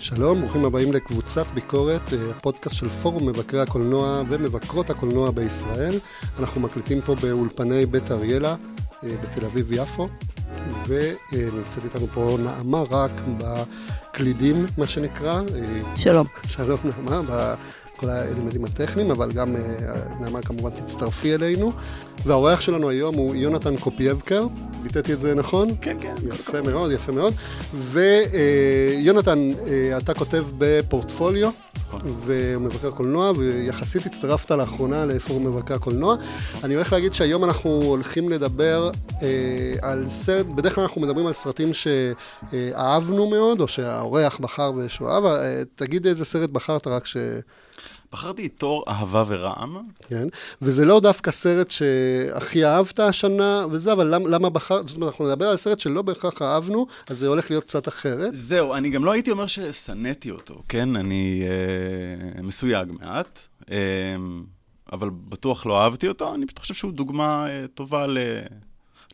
שלום, ברוכים הבאים לקבוצת ביקורת, אה, הפודקאסט של פורום מבקרי הקולנוע ומבקרות הקולנוע בישראל. אנחנו מקליטים פה באולפני בית אריאלה אה, בתל אביב-יפו, ונמצאת איתנו פה נעמה רק בקלידים, מה שנקרא. אה, שלום. שלום נעמה, כל האלמנטים הטכניים, אבל גם נעמה כמובן תצטרפי אלינו. והאורח שלנו היום הוא יונתן קופייבקר, ביטאתי את זה נכון? כן, כן. יפה מאוד, יפה מאוד. ויונתן, אה, אתה כותב בפורטפוליו, נכון. ומבקר קולנוע, ויחסית הצטרפת לאחרונה לפורום מבקר הקולנוע. אני הולך להגיד שהיום אנחנו הולכים לדבר אה, על סרט, בדרך כלל אנחנו מדברים על סרטים שאהבנו מאוד, או שהאורח בחר ושהוא אהב. אה, תגיד איזה סרט בחרת רק ש... בחרתי את תור אהבה ורעם. כן, וזה לא דווקא סרט שהכי אהבת השנה וזה, אבל למה, למה בחרת, זאת אומרת, אנחנו נדבר על סרט שלא בהכרח אהבנו, אז זה הולך להיות קצת אחרת. זהו, אני גם לא הייתי אומר ששנאתי אותו, כן? אני אה, מסויג מעט, אה, אבל בטוח לא אהבתי אותו, אני פשוט חושב שהוא דוגמה אה, טובה ל...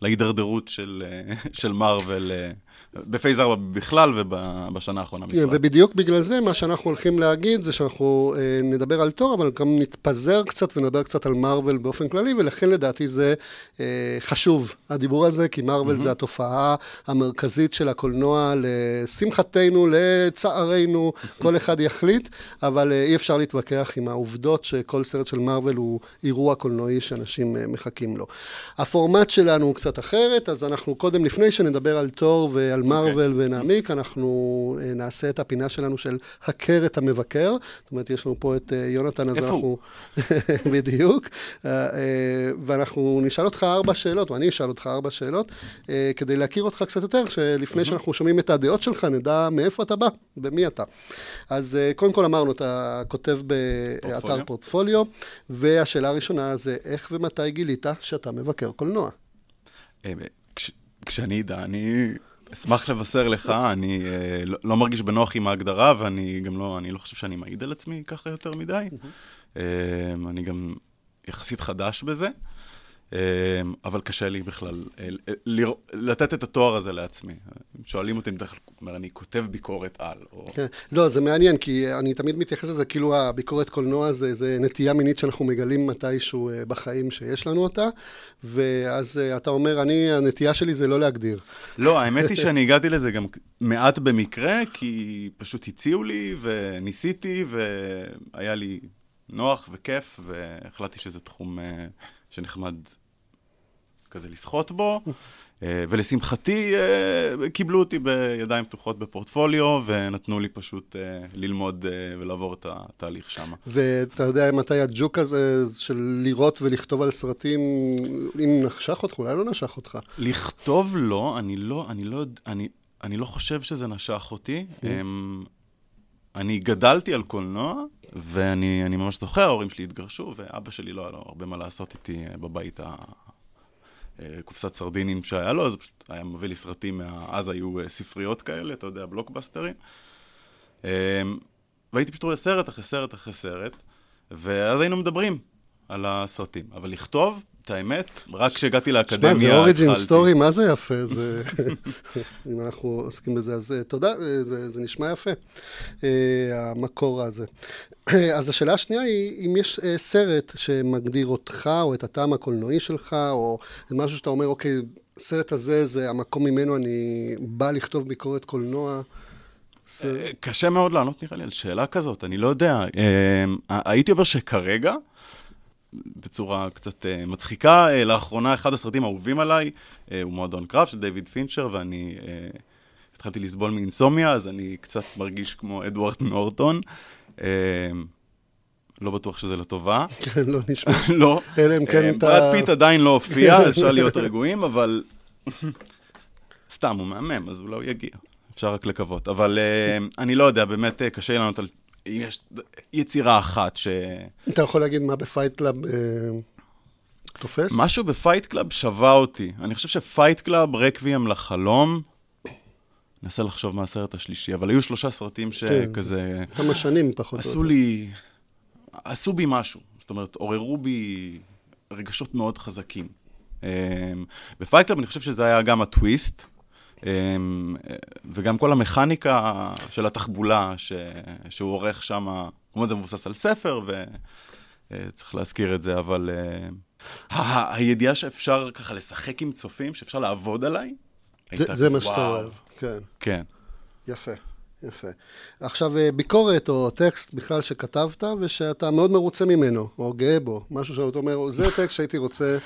להידרדרות של, אה, של מארוול. בפייז 4 בכלל ובשנה האחרונה בפרט. ובדיוק בגלל זה, מה שאנחנו הולכים להגיד זה שאנחנו אה, נדבר על תור, אבל גם נתפזר קצת ונדבר קצת על מארוול באופן כללי, ולכן לדעתי זה אה, חשוב, הדיבור הזה, כי מארוול mm-hmm. זה התופעה המרכזית של הקולנוע, לשמחתנו, לצערנו, כל אחד יחליט, אבל אה, אי אפשר להתווכח עם העובדות שכל סרט של מארוול הוא אירוע קולנועי שאנשים אה, מחכים לו. הפורמט שלנו הוא קצת אחרת, אז אנחנו קודם, לפני שנדבר על תור ועל מארוול okay. ונעמיק, אנחנו uh, נעשה את הפינה שלנו של הכר את המבקר. זאת אומרת, יש לנו פה את uh, יונתן, אז אנחנו... בדיוק. Uh, ואנחנו נשאל אותך ארבע שאלות, או אני אשאל אותך ארבע שאלות, כדי להכיר אותך קצת יותר, שלפני. שאנחנו שומעים את הדעות שלך, נדע מאיפה אתה בא ומי אתה. אז קודם כל אמרנו, אתה כותב באתר פורטפוליו, והשאלה הראשונה זה איך ומתי גילית שאתה מבקר קולנוע? כשאני אדע, אני אשמח לבשר לך, אני אה, לא, לא מרגיש בנוח עם ההגדרה, ואני גם לא, אני לא חושב שאני מעיד על עצמי ככה יותר מדי. אה, אני גם יחסית חדש בזה. אמ, אבל קשה לי בכלל אה, לתת את התואר הזה לעצמי. שואלים אותי, בדרך כלל אני כותב ביקורת על. או... כן. לא, זה מעניין, כי אני תמיד מתייחס לזה כאילו הביקורת קולנוע זה, זה נטייה מינית שאנחנו מגלים מתישהו אה, בחיים שיש לנו אותה, ואז אה, אתה אומר, אני, הנטייה שלי זה לא להגדיר. לא, האמת היא שאני הגעתי לזה גם מעט במקרה, כי פשוט הציעו לי וניסיתי, והיה לי נוח וכיף, והחלטתי שזה תחום... שנחמד כזה לשחות בו, אה, ולשמחתי אה, קיבלו אותי בידיים פתוחות בפורטפוליו, ונתנו לי פשוט אה, ללמוד ולעבור את התהליך שם. ואתה יודע מתי הג'וק הזה של לראות ולכתוב על סרטים, אם נשך אותך, אולי לא נשך אותך. לכתוב לא, אני לא, אני לא, אני, אני לא חושב שזה נשך אותי. Mm. אני גדלתי על קולנוע, ואני ממש זוכר, ההורים שלי התגרשו, ואבא שלי לא היה לו הרבה מה לעשות איתי אה, בבית הקופסת אה, סרדינים שהיה לו, אז הוא פשוט היה מביא לי סרטים, מה... אז היו אה, ספריות כאלה, אתה יודע, בלוקבאסטרים. והייתי פשוט רואה סרט אחרי סרט אחרי סרט, ואז היינו מדברים על הסרטים. אבל לכתוב, את האמת, רק כשהגעתי לאקדמיה התחלתי. שמע, זה אוריג'ין סטורי, מה זה יפה? זה... אם אנחנו עוסקים בזה, אז אה, תודה, אה, זה, זה נשמע יפה, אה, המקור הזה. אז השאלה השנייה היא, אם יש סרט שמגדיר אותך, או את הטעם הקולנועי שלך, או משהו שאתה אומר, אוקיי, הסרט הזה, זה המקום ממנו אני בא לכתוב ביקורת קולנוע. קשה מאוד לענות, נראה לי, על שאלה כזאת, אני לא יודע. הייתי אומר שכרגע, בצורה קצת uh, מצחיקה. Uh, לאחרונה, אחד הסרטים האהובים עליי uh, הוא מועדון קרב של דיוויד פינצ'ר, ואני uh, התחלתי לסבול מ insomnia, אז אני קצת מרגיש כמו אדוארד נורטון. אה, לא בטוח שזה לטובה. כן, לא נשמע. לא. אלא אם כן אתה... ברד פיט עדיין לא הופיע, אפשר להיות רגועים, אבל... סתם, הוא מהמם, אז אולי הוא יגיע. אפשר רק לקוות. אבל אני לא יודע, באמת קשה לי לענות על אם יש יצירה אחת ש... אתה יכול להגיד מה ב Fight Club אה, תופס? משהו ב Fight Club שבה אותי. אני חושב ש Fight Club, רקוויאם לחלום, ננסה לחשוב מה הסרט השלישי, אבל היו שלושה סרטים שכזה... כן, כמה שנים פחות. עשו לי... עשו בי משהו. זאת אומרת, עוררו בי רגשות מאוד חזקים. ב Fight Club אני חושב שזה היה גם הטוויסט. אמ, וגם כל המכניקה של התחבולה ש, שהוא עורך שם, כמובן זה מבוסס על ספר, וצריך להזכיר את זה, אבל אה, הידיעה שאפשר ככה לשחק עם צופים, שאפשר לעבוד עליי, זה, זה מה שאתה אוהב, כן. כן. יפה. יפה. עכשיו, אה, ביקורת או טקסט בכלל שכתבת ושאתה מאוד מרוצה ממנו, או גאה בו, משהו שאתה אומר, זה טקסט שהייתי רוצה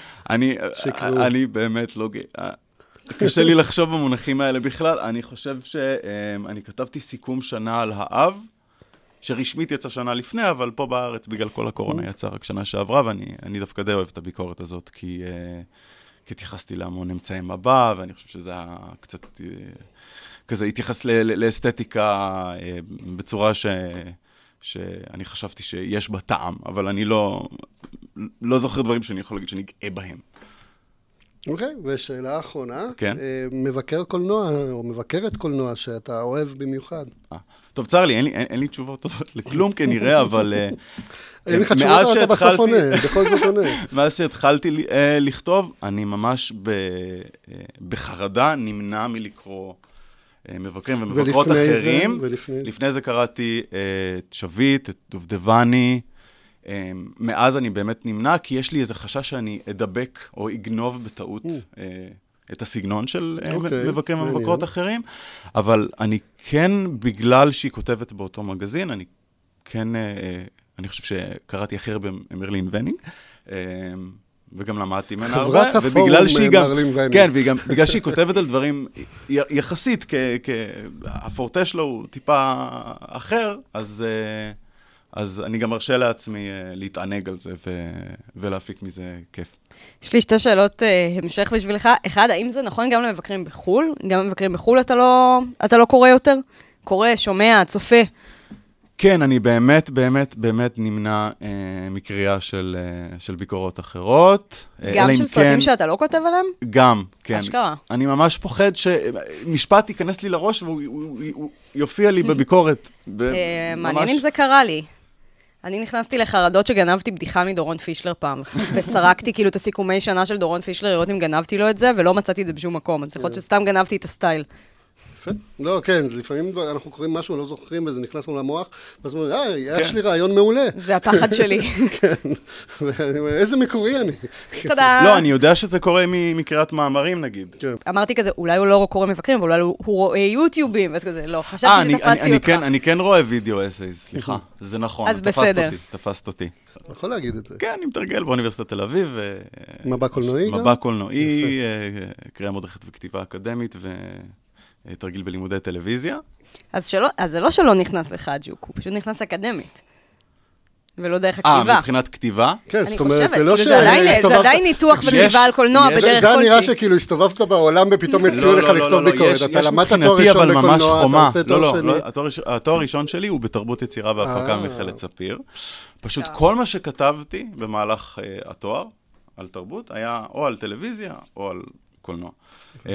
שיקראו. אני באמת לא גאה. קשה לי לחשוב במונחים האלה בכלל. אני חושב שאני כתבתי סיכום שנה על האב, שרשמית יצא שנה לפני, אבל פה בארץ, בגלל כל הקורונה, יצא רק שנה שעברה, ואני דווקא די אוהב את הביקורת הזאת, כי, אה, כי התייחסתי להמון אמצעי מבע, ואני חושב שזה היה קצת... אה, כזה התייחס לאסתטיקה אה, בצורה ש... שאני חשבתי שיש בה טעם, אבל אני לא, לא זוכר דברים שאני יכול להגיד שאני גאה בהם. אוקיי, okay, ושאלה אחרונה. כן. אה, מבקר קולנוע, או מבקרת קולנוע שאתה אוהב במיוחד. 아, אה, טוב, צר לי, אין לי, אין, אין לי תשובות טובות לכלום כנראה, אבל... אין לך תשובות, אבל אתה בסוף עונה, בכל זאת עונה. מאז שהתחלתי לכתוב, אני ממש ב, בחרדה נמנע מלקרוא אה, מבקרים ומבקרות אחרים. זה, ולפני לפני זה קראתי אה, את שביט, את דובדבני. אה, מאז אני באמת נמנע, כי יש לי איזה חשש שאני אדבק או אגנוב בטעות mm. את הסגנון של okay, אוקיי, מבקרים ומבקרות אחרים, אבל אני כן, בגלל שהיא כותבת באותו מגזין, אני כן, אני חושב שקראתי הכי הרבה מרלין ונינג. וגם למדתי ממנה הרבה. חברת הפורום מרלין וייניג. כן, וגם, בגלל שהיא כותבת על דברים יחסית, כ, כ, הפורטה שלו הוא טיפה אחר, אז, אה, אז אני גם מרשה לעצמי אה, להתענג על זה ו, ולהפיק מזה כיף. יש לי שתי שאלות uh, המשך בשבילך. אחד, האם זה נכון גם למבקרים בחו"ל? גם למבקרים בחו"ל אתה לא, אתה לא קורא יותר? קורא, שומע, צופה. כן, אני באמת, באמת, באמת נמנע אה, מקריאה של, אה, של ביקורות אחרות. אה, גם של סרטים כן, שאתה לא כותב עליהם? גם, כן. אשכרה. אני ממש פוחד שמשפט ייכנס לי לראש והוא הוא, הוא יופיע לי בביקורת. אה, מעניין אם זה קרה לי. אני נכנסתי לחרדות שגנבתי בדיחה מדורון פישלר פעם, וסרקתי כאילו את הסיכומי שנה של דורון פישלר, לראות אם גנבתי לו את זה, ולא מצאתי את זה בשום מקום. אז יכול להיות כן. שסתם גנבתי את הסטייל. יפה. לא, כן, לפעמים אנחנו קוראים משהו, לא זוכרים, וזה נכנס לנו למוח, ואז אומרים, אה, יש כן. לי רעיון מעולה. זה הפחד שלי. כן, איזה מקורי אני. תודה. לא, אני יודע שזה קורה מקריאת מאמרים, נגיד. כן. אמרתי כזה, אולי הוא לא קורא מבקרים, אבל אולי הוא רואה יוטיובים, ואז כזה, לא, חשבתי שתפסתי אותך. כן, אני כן רואה וידאו אסייז, סליחה, זה נכון. אז בסדר. תפסת אותי. יכול להגיד את זה. כן, אני מתרגל באוניברסיטת תל אביב. מבע קולנועי גם? מבע קולנועי, קריאה מודרכת וכתיבה אקדמית, אה, תרגיל בלימודי טלוויזיה. אז, שלא, אז זה לא שלא נכנס לך ג'וק, הוא פשוט נכנס אקדמית. ולא דרך אה, הכתיבה. אה, מבחינת כתיבה? כן, זאת אומרת, זה לא ש... זה עדיין ניתוח בכתיבה על קולנוע בדרך כלשהי. זה נראה שכאילו הסתובבת בעולם ופתאום הציעו לך לכתוב ביקורת. אתה למדת תואר ראשון בקולנוע, אתה עושה תואר שני. לא, לא, התואר הראשון שלי הוא בתרבות יצירה והפקה אה. ממכללת ספיר. פשוט כל מה שכתבתי במהלך התואר על תרבות היה או על טלוויזיה או על קולנוע. אמ,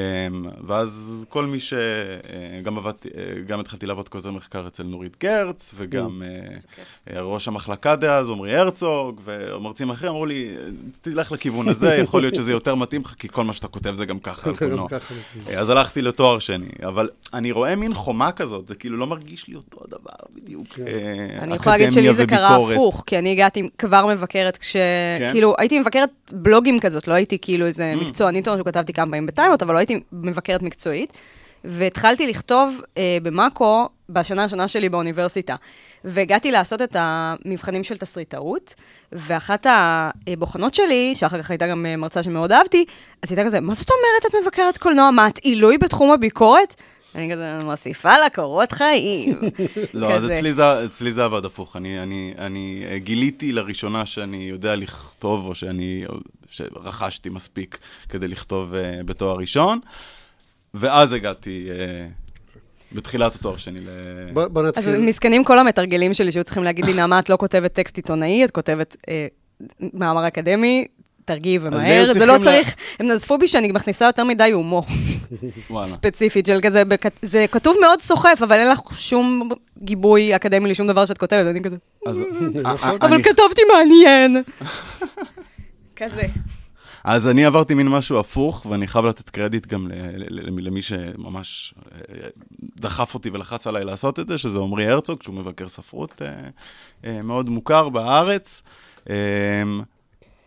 ואז כל מי ש... אה, גם עבדתי, אה, גם התחלתי לעבוד כעוזר מחקר אצל נורית גרץ, וגם אה, ראש המחלקה דאז, עמרי הרצוג, ומרצים אחרים אמרו לי, תלך לכיוון הזה, יכול להיות שזה יותר מתאים לך, כי כל מה שאתה כותב זה גם ככה על קולנוע. אז הלכתי לתואר שני, אבל אני רואה מין חומה כזאת, זה כאילו לא מרגיש לי אותו הדבר בדיוק, כן. אני יכולה להגיד שלי זה קרה הפוך, כי אני הגעתי כבר מבקרת כש... כן? כאילו, הייתי מבקרת בלוגים כזאת, לא הייתי כאילו איזה mm. מקצוענית, שכתבתי כמה פעמים בטיימות, אבל לא הייתי מבקרת מקצועית, והתחלתי לכתוב אה, במאקו בשנה הראשונה שלי באוניברסיטה. והגעתי לעשות את המבחנים של תסריטאות, ואחת הבוחנות שלי, שאחר כך הייתה גם מרצה שמאוד אהבתי, אז הייתה כזה, מה זאת אומרת את מבקרת קולנוע? מה, את עילוי בתחום הביקורת? אני כזה מוסיפה לה קורות חיים. לא, אז אצלי זה עבד הפוך. אני, אני, אני גיליתי לראשונה שאני יודע לכתוב, או שאני, שרכשתי מספיק כדי לכתוב uh, בתואר ראשון, ואז הגעתי... Uh, בתחילת התואר שני ל... בוא, בוא נתחיל. אז מסכנים כל המתרגלים שלי שהיו צריכים להגיד לי, נעמה, את לא כותבת טקסט עיתונאי, את כותבת אה, מאמר אקדמי, תרגיעי ומהר, זה לא צריך, הם נזפו בי שאני מכניסה יותר מדי הומור. ספציפית של כזה, זה כתוב מאוד סוחף, אבל אין לך שום גיבוי אקדמי לשום דבר שאת כותבת, אני כזה, אבל כתבתי מעניין. כזה. אז אני עברתי מין משהו הפוך, ואני חייב לתת קרדיט גם למי שממש אה, דחף אותי ולחץ עליי לעשות את זה, שזה עמרי הרצוג, שהוא מבקר ספרות אה, אה, מאוד מוכר בארץ.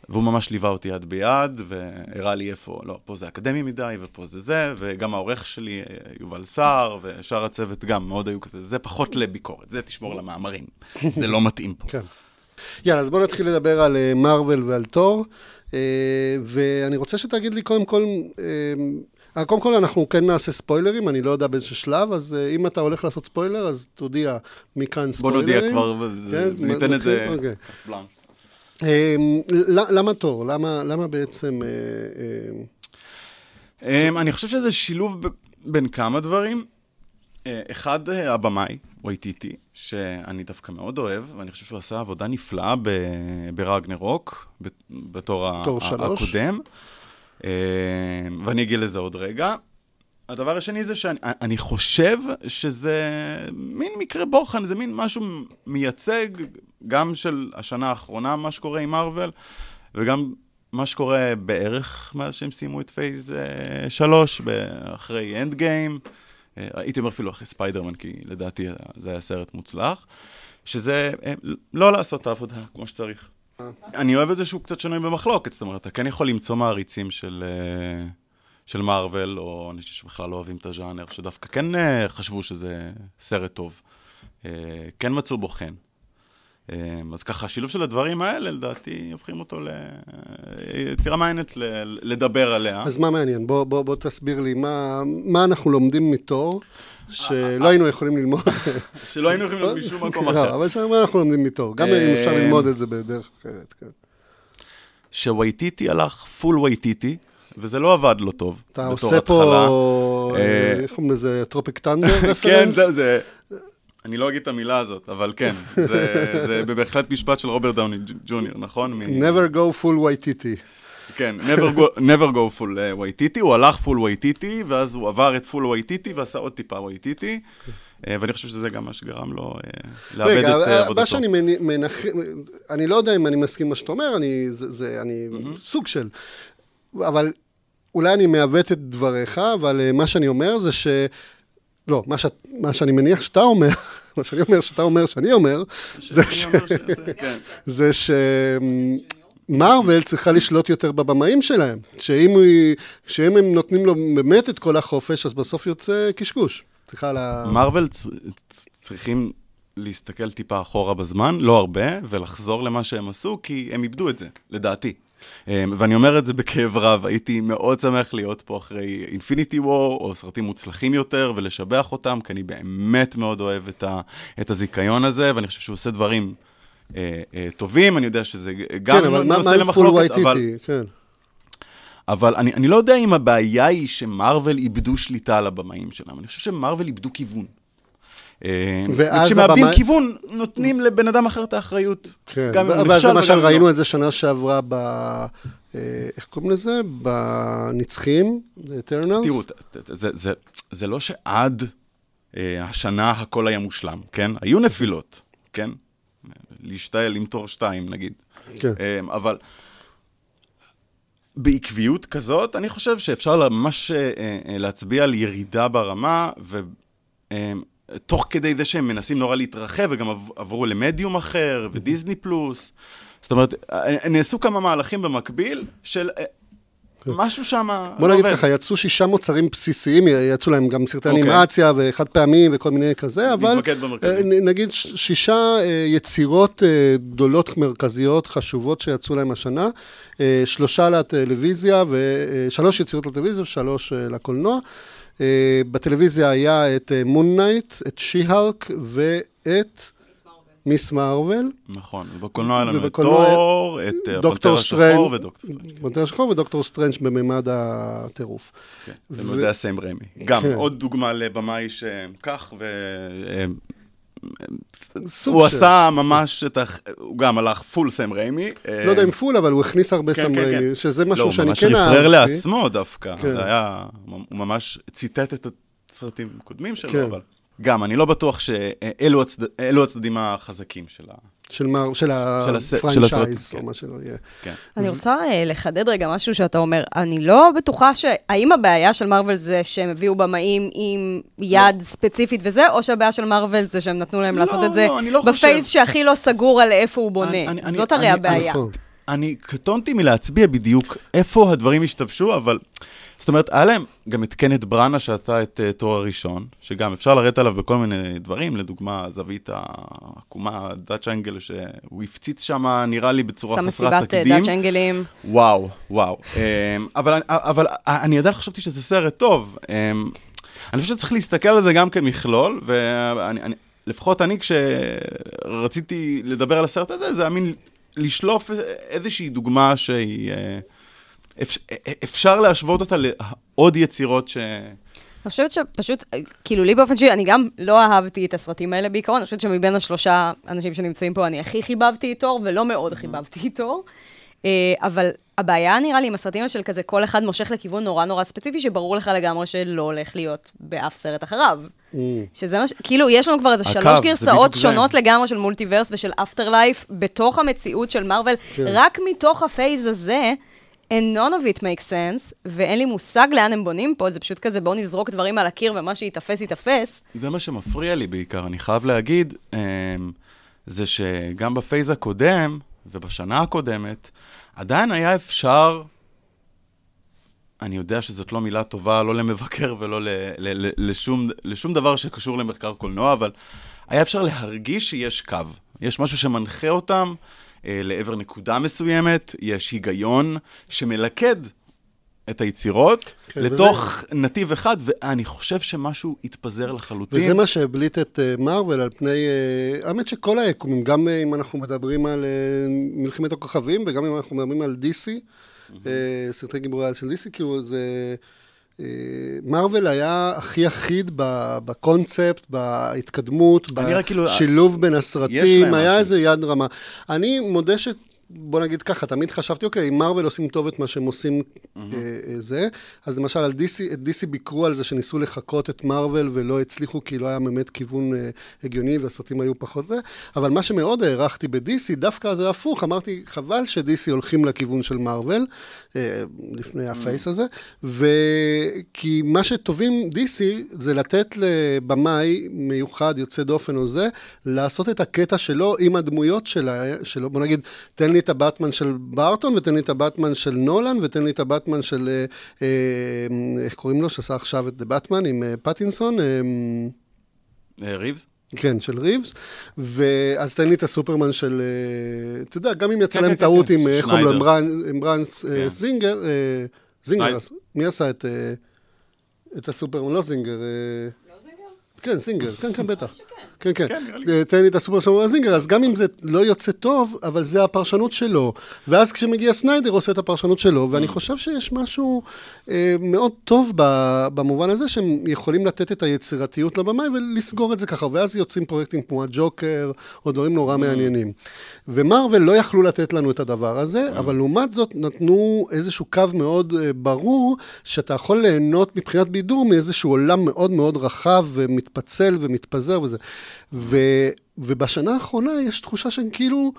והוא ממש ליווה אותי יד ביד, והראה לי איפה, לא, פה זה אקדמי מדי, ופה זה זה, וגם העורך שלי, יובל סער, ושאר הצוות גם מאוד היו כזה, זה פחות לביקורת, זה תשמור למאמרים, זה לא מתאים פה. כן. יאללה, אז בואו נתחיל לדבר על מארוול ועל תור. אה, ואני רוצה שתגיד לי קודם כל, אה, קודם כל אנחנו כן נעשה ספוילרים, אני לא יודע באיזה שלב, אז אה, אם אתה הולך לעשות ספוילר, אז תודיע מכאן ספוילרים. בוא נודיע כבר, כן, ניתן את זה אוקיי. למה תור? למה, למה בעצם... אני חושב שזה שילוב בין כמה דברים. אחד, הבמאי, וייטיטי, שאני דווקא מאוד אוהב, ואני חושב שהוא עשה עבודה נפלאה ברגנרוק, בתור הקודם. אה, ואני אגיע לזה עוד רגע. הדבר השני זה שאני חושב שזה מין מקרה בוחן, זה מין משהו מייצג גם של השנה האחרונה, מה שקורה עם מארוול, וגם מה שקורה בערך מאז שהם סיימו את phase 3, אה, אחרי Endgame. אה, הייתי אומר אפילו אחרי ספיידרמן, כי לדעתי זה היה סרט מוצלח, שזה אה, לא לעשות את העבודה כמו שצריך. אני אוהב את זה שהוא קצת שנוי במחלוקת, זאת אומרת, אתה כן יכול למצוא מעריצים של, של מארוול, או אנשים שבכלל לא אוהבים את הז'אנר, שדווקא כן חשבו שזה סרט טוב. כן מצאו בו חן. אמ, אז ככה, השילוב של הדברים האלה, לדעתי, הופכים אותו ליצירה מעניינת לדבר עליה. אז מה מעניין? בוא, בוא, בוא תסביר לי, מה, מה אנחנו לומדים מתור, שלא היינו יכולים ללמוד? שלא היינו יכולים ללמוד משום מקום לא, אחר. אבל מה אנחנו לומדים מתור? גם אם אפשר אמ, ללמוד את זה בדרך אחרת, כן. שווייטיטי הלך פול וייטיטי, וזה לא עבד לו טוב. אתה עושה פה, אה, איך קוראים לזה, Tropic Thunder reference? כן, זה, אני לא אגיד את המילה הזאת, אבל כן, זה, זה בהחלט משפט של רוברט דאוני ג'וניור, נכון? never go full Waititi. כן, never go, never go full Waititi, הוא הלך full Waititi, ואז הוא עבר את full Waititi ועשה עוד טיפה וייטיטי. אה, ואני חושב שזה גם מה שגרם לו אה, לאבד רגע, את אה, עבודתו. רגע, מה שאני מנח... אני לא יודע אם אני מסכים עם מה שאתה אומר, אני, זה, זה, אני mm-hmm. סוג של... אבל אולי אני מעוות את דבריך, אבל מה שאני אומר זה ש... לא, מה, ש... מה שאני מניח שאתה אומר, מה שאני אומר שאתה אומר שאני אומר, זה ש... כן. זה ש... מארוול צריכה לשלוט יותר בבמאים שלהם, שאם, היא, שאם הם נותנים לו באמת את כל החופש, אז בסוף יוצא קשקוש. סליחה על ה... מארוול צ... צריכים להסתכל טיפה אחורה בזמן, לא הרבה, ולחזור למה שהם עשו, כי הם איבדו את זה, לדעתי. אמ, ואני אומר את זה בכאב רב, הייתי מאוד שמח להיות פה אחרי אינפיניטי וור, או סרטים מוצלחים יותר, ולשבח אותם, כי אני באמת מאוד אוהב את, ה, את הזיכיון הזה, ואני חושב שהוא עושה דברים אה, אה, טובים, אני יודע שזה גם כן, נושא למחלוקת, אבל... כן. אבל אני, אני לא יודע אם הבעיה היא שמרוויל איבדו שליטה על הבמאים שלהם, אני חושב שמרוויל איבדו כיוון. אה, וכשמאבדים הבמה... כיוון, נותנים לבן אדם אחר את האחריות. כן, ואז למשל לא. ראינו לא. את זה שנה שעברה ב... אה, איך קוראים לזה? בנצחים, אטרנלס? תראו, זה, זה, זה לא שעד אה, השנה הכל היה מושלם, כן? היו נפילות, כן? להשתעל עם תור שתיים, נגיד. כן. אה, אבל... בעקביות כזאת, אני חושב שאפשר ממש אה, להצביע על ירידה ברמה, ו... תוך כדי זה שהם מנסים נורא להתרחב, וגם עברו למדיום אחר, ודיסני פלוס. זאת אומרת, נעשו כמה מהלכים במקביל של אה, כן. משהו שם עובד. בוא נגיד ככה, יצאו שישה מוצרים בסיסיים, יצאו להם גם סרטי אוקיי. אנימציה וחד פעמים וכל מיני כזה, אבל אה, נגיד שישה אה, יצירות גדולות מרכזיות, חשובות שיצאו להם השנה, שלושה לטלוויזיה, ושלוש יצירות לטלוויזיה ושלוש לקולנוע. אה, בטלוויזיה היה את Moon אה, Knight, את She-Hulk ואת Ms. Marvel. נכון, ובקולנוע היה לנו את תור, את אה, הפנתר השחור ודוקטור סטרנג'. פנתר השחור ודוקטור סטרנג' בממד הטירוף. כן, בבימוי סם ריימי. גם, כן. עוד דוגמה לבמאי שכך, ו... הוא עשה ממש את ה... הוא גם הלך full סם ריימי. לא יודע אם full, אבל הוא הכניס הרבה כן, סם כן, ריימי, שזה משהו לא, שאני כן אהבתי. לא, ממש רפרר לעצמו דווקא. זה היה... הוא ממש ציטט את הסרטים הקודמים שלו, אבל... גם, אני לא בטוח שאלו הצד... הצדדים החזקים של ה... של, מר, של, של הפרנצ'ייז, או כן. מה שלא יהיה. כן. אני רוצה uh, לחדד רגע משהו שאתה אומר. אני לא בטוחה ש... האם הבעיה של מארוול זה שהם הביאו במאים עם יד לא. ספציפית וזה, או שהבעיה של מארוול זה שהם נתנו להם לא, לעשות את זה לא, לא בפייס שהכי לא סגור על איפה הוא בונה. אני, אני, זאת הרי אני, הבעיה. אני, אני קטונתי מלהצביע בדיוק איפה הדברים השתבשו, אבל... זאת אומרת, היה להם גם את קנט בראנה שעשה את uh, תואר הראשון, שגם אפשר לרדת עליו בכל מיני דברים, לדוגמה, זווית העקומה, דאצ' אנגל, שהוא הפציץ שם, נראה לי, בצורה חסרת תקדים. שם מסיבת דאצ' אנגלים. וואו, וואו. um, אבל, אבל אני עדיין חשבתי שזה סרט טוב. Um, אני חושב שצריך להסתכל על זה גם כמכלול, ולפחות אני, כשרציתי לדבר על הסרט הזה, זה היה מין לשלוף איזושהי דוגמה שהיא... Uh, אפשר להשוות אותה לעוד יצירות ש... אני חושבת שפשוט, כאילו לי באופן שלי, אני גם לא אהבתי את הסרטים האלה בעיקרון, אני חושבת שמבין השלושה אנשים שנמצאים פה, אני הכי חיבבתי את תור, ולא מאוד חיבבתי את תור. אה, אבל הבעיה נראה לי עם הסרטים של כזה, כל אחד מושך לכיוון נורא נורא ספציפי, שברור לך לגמרי שלא הולך להיות באף סרט אחריו. שזה מה ש... כאילו, יש לנו כבר איזה שלוש גרסאות שונות לגמרי של מולטיברס ושל אפטר לייף, בתוך המציאות של מארוול, כן. רק מתוך הפייז הזה. And none of it makes sense, ואין לי מושג לאן הם בונים פה, זה פשוט כזה, בואו נזרוק דברים על הקיר ומה שיתפס, יתפס. זה מה שמפריע לי בעיקר, אני חייב להגיד, אמ, זה שגם בפייז הקודם, ובשנה הקודמת, עדיין היה אפשר, אני יודע שזאת לא מילה טובה, לא למבקר ולא ל, ל, ל, לשום, לשום דבר שקשור למחקר קולנוע, אבל היה אפשר להרגיש שיש קו. יש משהו שמנחה אותם, לעבר נקודה מסוימת, יש היגיון שמלכד את היצירות כן, לתוך וזה... נתיב אחד, ואני חושב שמשהו התפזר לחלוטין. וזה מה שהבליט את מארוול uh, על פני, uh, האמת שכל היקומים, גם אם אנחנו מדברים על מלחמת הכוכבים, וגם אם אנחנו מדברים על DC, mm-hmm. סרטי גיבורי על של DC, כאילו זה... מרוויל היה הכי אחיד בקונספט, בהתקדמות, בשילוב כאילו, בין הסרטים, היה איזה יד רמה. אני מודה ש... בוא נגיד ככה, תמיד חשבתי, אוקיי, אם מרוויל עושים טוב את מה שהם עושים mm-hmm. אה, זה, אז למשל על DC, את DC ביקרו על זה שניסו לחקות את מרוויל ולא הצליחו, כי לא היה באמת כיוון אה, הגיוני והסרטים היו פחות זה, אבל מה שמאוד הערכתי ב-DC, דווקא זה הפוך, אמרתי, חבל ש-DC הולכים לכיוון של מרוויל, אה, לפני ה phase mm-hmm. הזה, וכי מה שטובים DC זה לתת לבמאי מיוחד, יוצא דופן או זה, לעשות את הקטע שלו עם הדמויות שלה, שלו, בוא נגיד, תן לי לי את הבטמן של בארטון, ותן לי את הבטמן של נולן, ותן לי את הבטמן של, אה, אה, איך קוראים לו, שעשה עכשיו את הבטמן עם אה, פטינסון? ריבס? כן, של ריבס, ואז תן לי את הסופרמן של, אתה יודע, גם אם יצא כן, להם כן, טעות כן, עם, איך קוראים לו, עם ברנס זינגר, זינגר, מי עשה את הסופרמן? לא סינגר. כן, סינגר, כן, כן, בטח. כן, כן. כן תן לי את הסופרמן של סינגר, אז גם אם זה לא יוצא טוב, אבל זה הפרשנות שלו. ואז כשמגיע סניידר, עושה את הפרשנות שלו, ואני mm. חושב שיש משהו אה, מאוד טוב במובן הזה, שהם יכולים לתת את היצירתיות לבמאי ולסגור את זה ככה, ואז יוצאים פרויקטים כמו הג'וקר, או דברים נורא mm. מעניינים. ומרוויל לא יכלו לתת לנו את הדבר הזה, mm. אבל לעומת זאת נתנו איזשהו קו מאוד אה, ברור, שאתה יכול ליהנות מבחינת בידור מאיזשהו עולם מאוד מאוד רחב ומתפצל ומתפזר וזה. ו, ובשנה האחרונה יש תחושה שהם כאילו,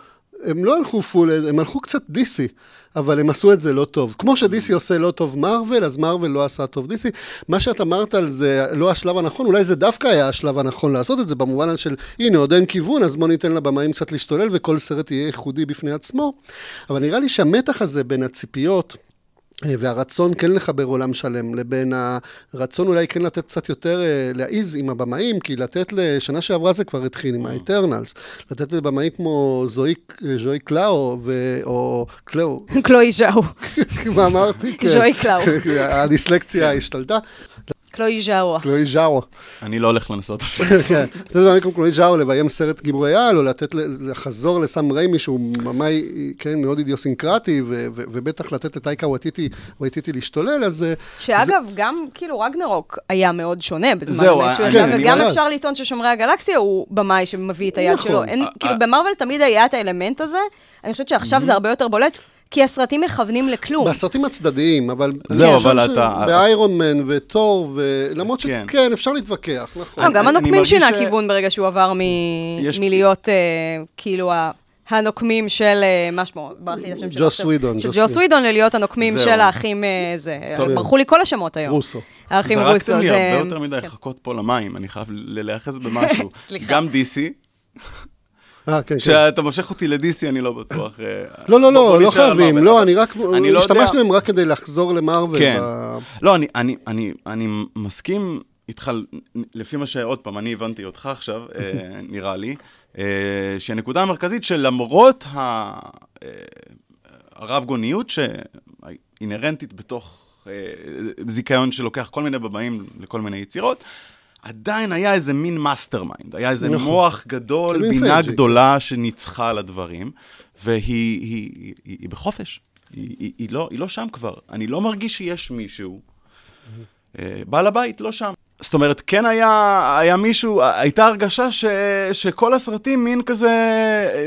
הם לא הלכו פול, הם הלכו קצת דיסי. אבל הם עשו את זה לא טוב. כמו שדיסי עושה לא טוב מרוויל, אז מרוויל לא עשה טוב דיסי. מה שאת אמרת על זה לא השלב הנכון, אולי זה דווקא היה השלב הנכון לעשות את זה, במובן של, הנה, עוד אין כיוון, אז בוא ניתן לבמאים קצת להשתולל, וכל סרט יהיה ייחודי בפני עצמו. אבל נראה לי שהמתח הזה בין הציפיות, והרצון כן לחבר עולם שלם, לבין הרצון אולי כן לתת קצת יותר, אה, להעיז עם הבמאים, כי לתת לשנה שעברה זה כבר התחיל עם ה Eternals, לתת לבמאים כמו זוהי, ז'וי קלאו, ו... או קלאו. קלואי ז'או. מה אמרתי? ז'וי קלאו. הדיסלקציה השתלטה. קלואי ז'או. קלואי ז'או. אני לא הולך לנסות אפילו. כן, זה דבר כמו קלואי ז'או, לביים סרט גיבורי על, או לתת, לחזור לסם ריימי, שהוא במאי, כן, מאוד אידיוסינקרטי, ובטח לתת לטייקה וואטיטי להשתולל, אז... אה, שאגב, גם כאילו רגנרוק היה מאוד שונה בזמן אמת שהוא יצא, וגם אפשר לטעון ששומרי הגלקסיה הוא במאי שמביא את היד נכון. שלו. כאילו, במרוויל תמיד היה את האלמנט הזה, אני חושבת שעכשיו זה הרבה יותר בולט. כי הסרטים מכוונים לכלום. בסרטים הצדדיים, אבל... זהו, אבל אתה... באיירון מן וטור, ולמרות כן. שכן, אפשר להתווכח, נכון. גם הנוקמים שינה כיוון ברגע שהוא עבר מלהיות אה, כאילו הנוקמים של, אה, מה שמו? ברח לי השם שלו. ג'וס ווידון. של ג'וס ווידון, ללהיות הנוקמים של האחים, אה, זה, ברחו לי כל השמות היום. רוסו. האחים רוסו. זרקתם לי הרבה יותר מדי לחכות פה למים, אני חייב להיאחז במשהו. סליחה. גם DC. אה, כן, כן. כשאתה מושך אותי ל-DC, אני לא בטוח. לא, לא, לא, לא חייבים. לא, אני רק, לא השתמשתי בהם רק כדי לחזור למרוויל. כן. לא, אני מסכים איתך, לפי מה שעוד פעם, אני הבנתי אותך עכשיו, נראה לי. אה, שהנקודה המרכזית שלמרות אה, הרב גוניות שאינהרנטית בתוך אה, זיכיון שלוקח כל מיני במאים לכל מיני יצירות, עדיין היה איזה מין mastermind, היה איזה נכון. מוח גדול, בינה גדולה שניצחה על הדברים, והיא היא, היא, היא, היא בחופש. היא, היא, היא, לא, היא לא שם כבר. אני לא מרגיש שיש מישהו. בעל הבית לא שם. זאת אומרת, כן היה, היה מישהו, הייתה הרגשה ש, שכל הסרטים מין כזה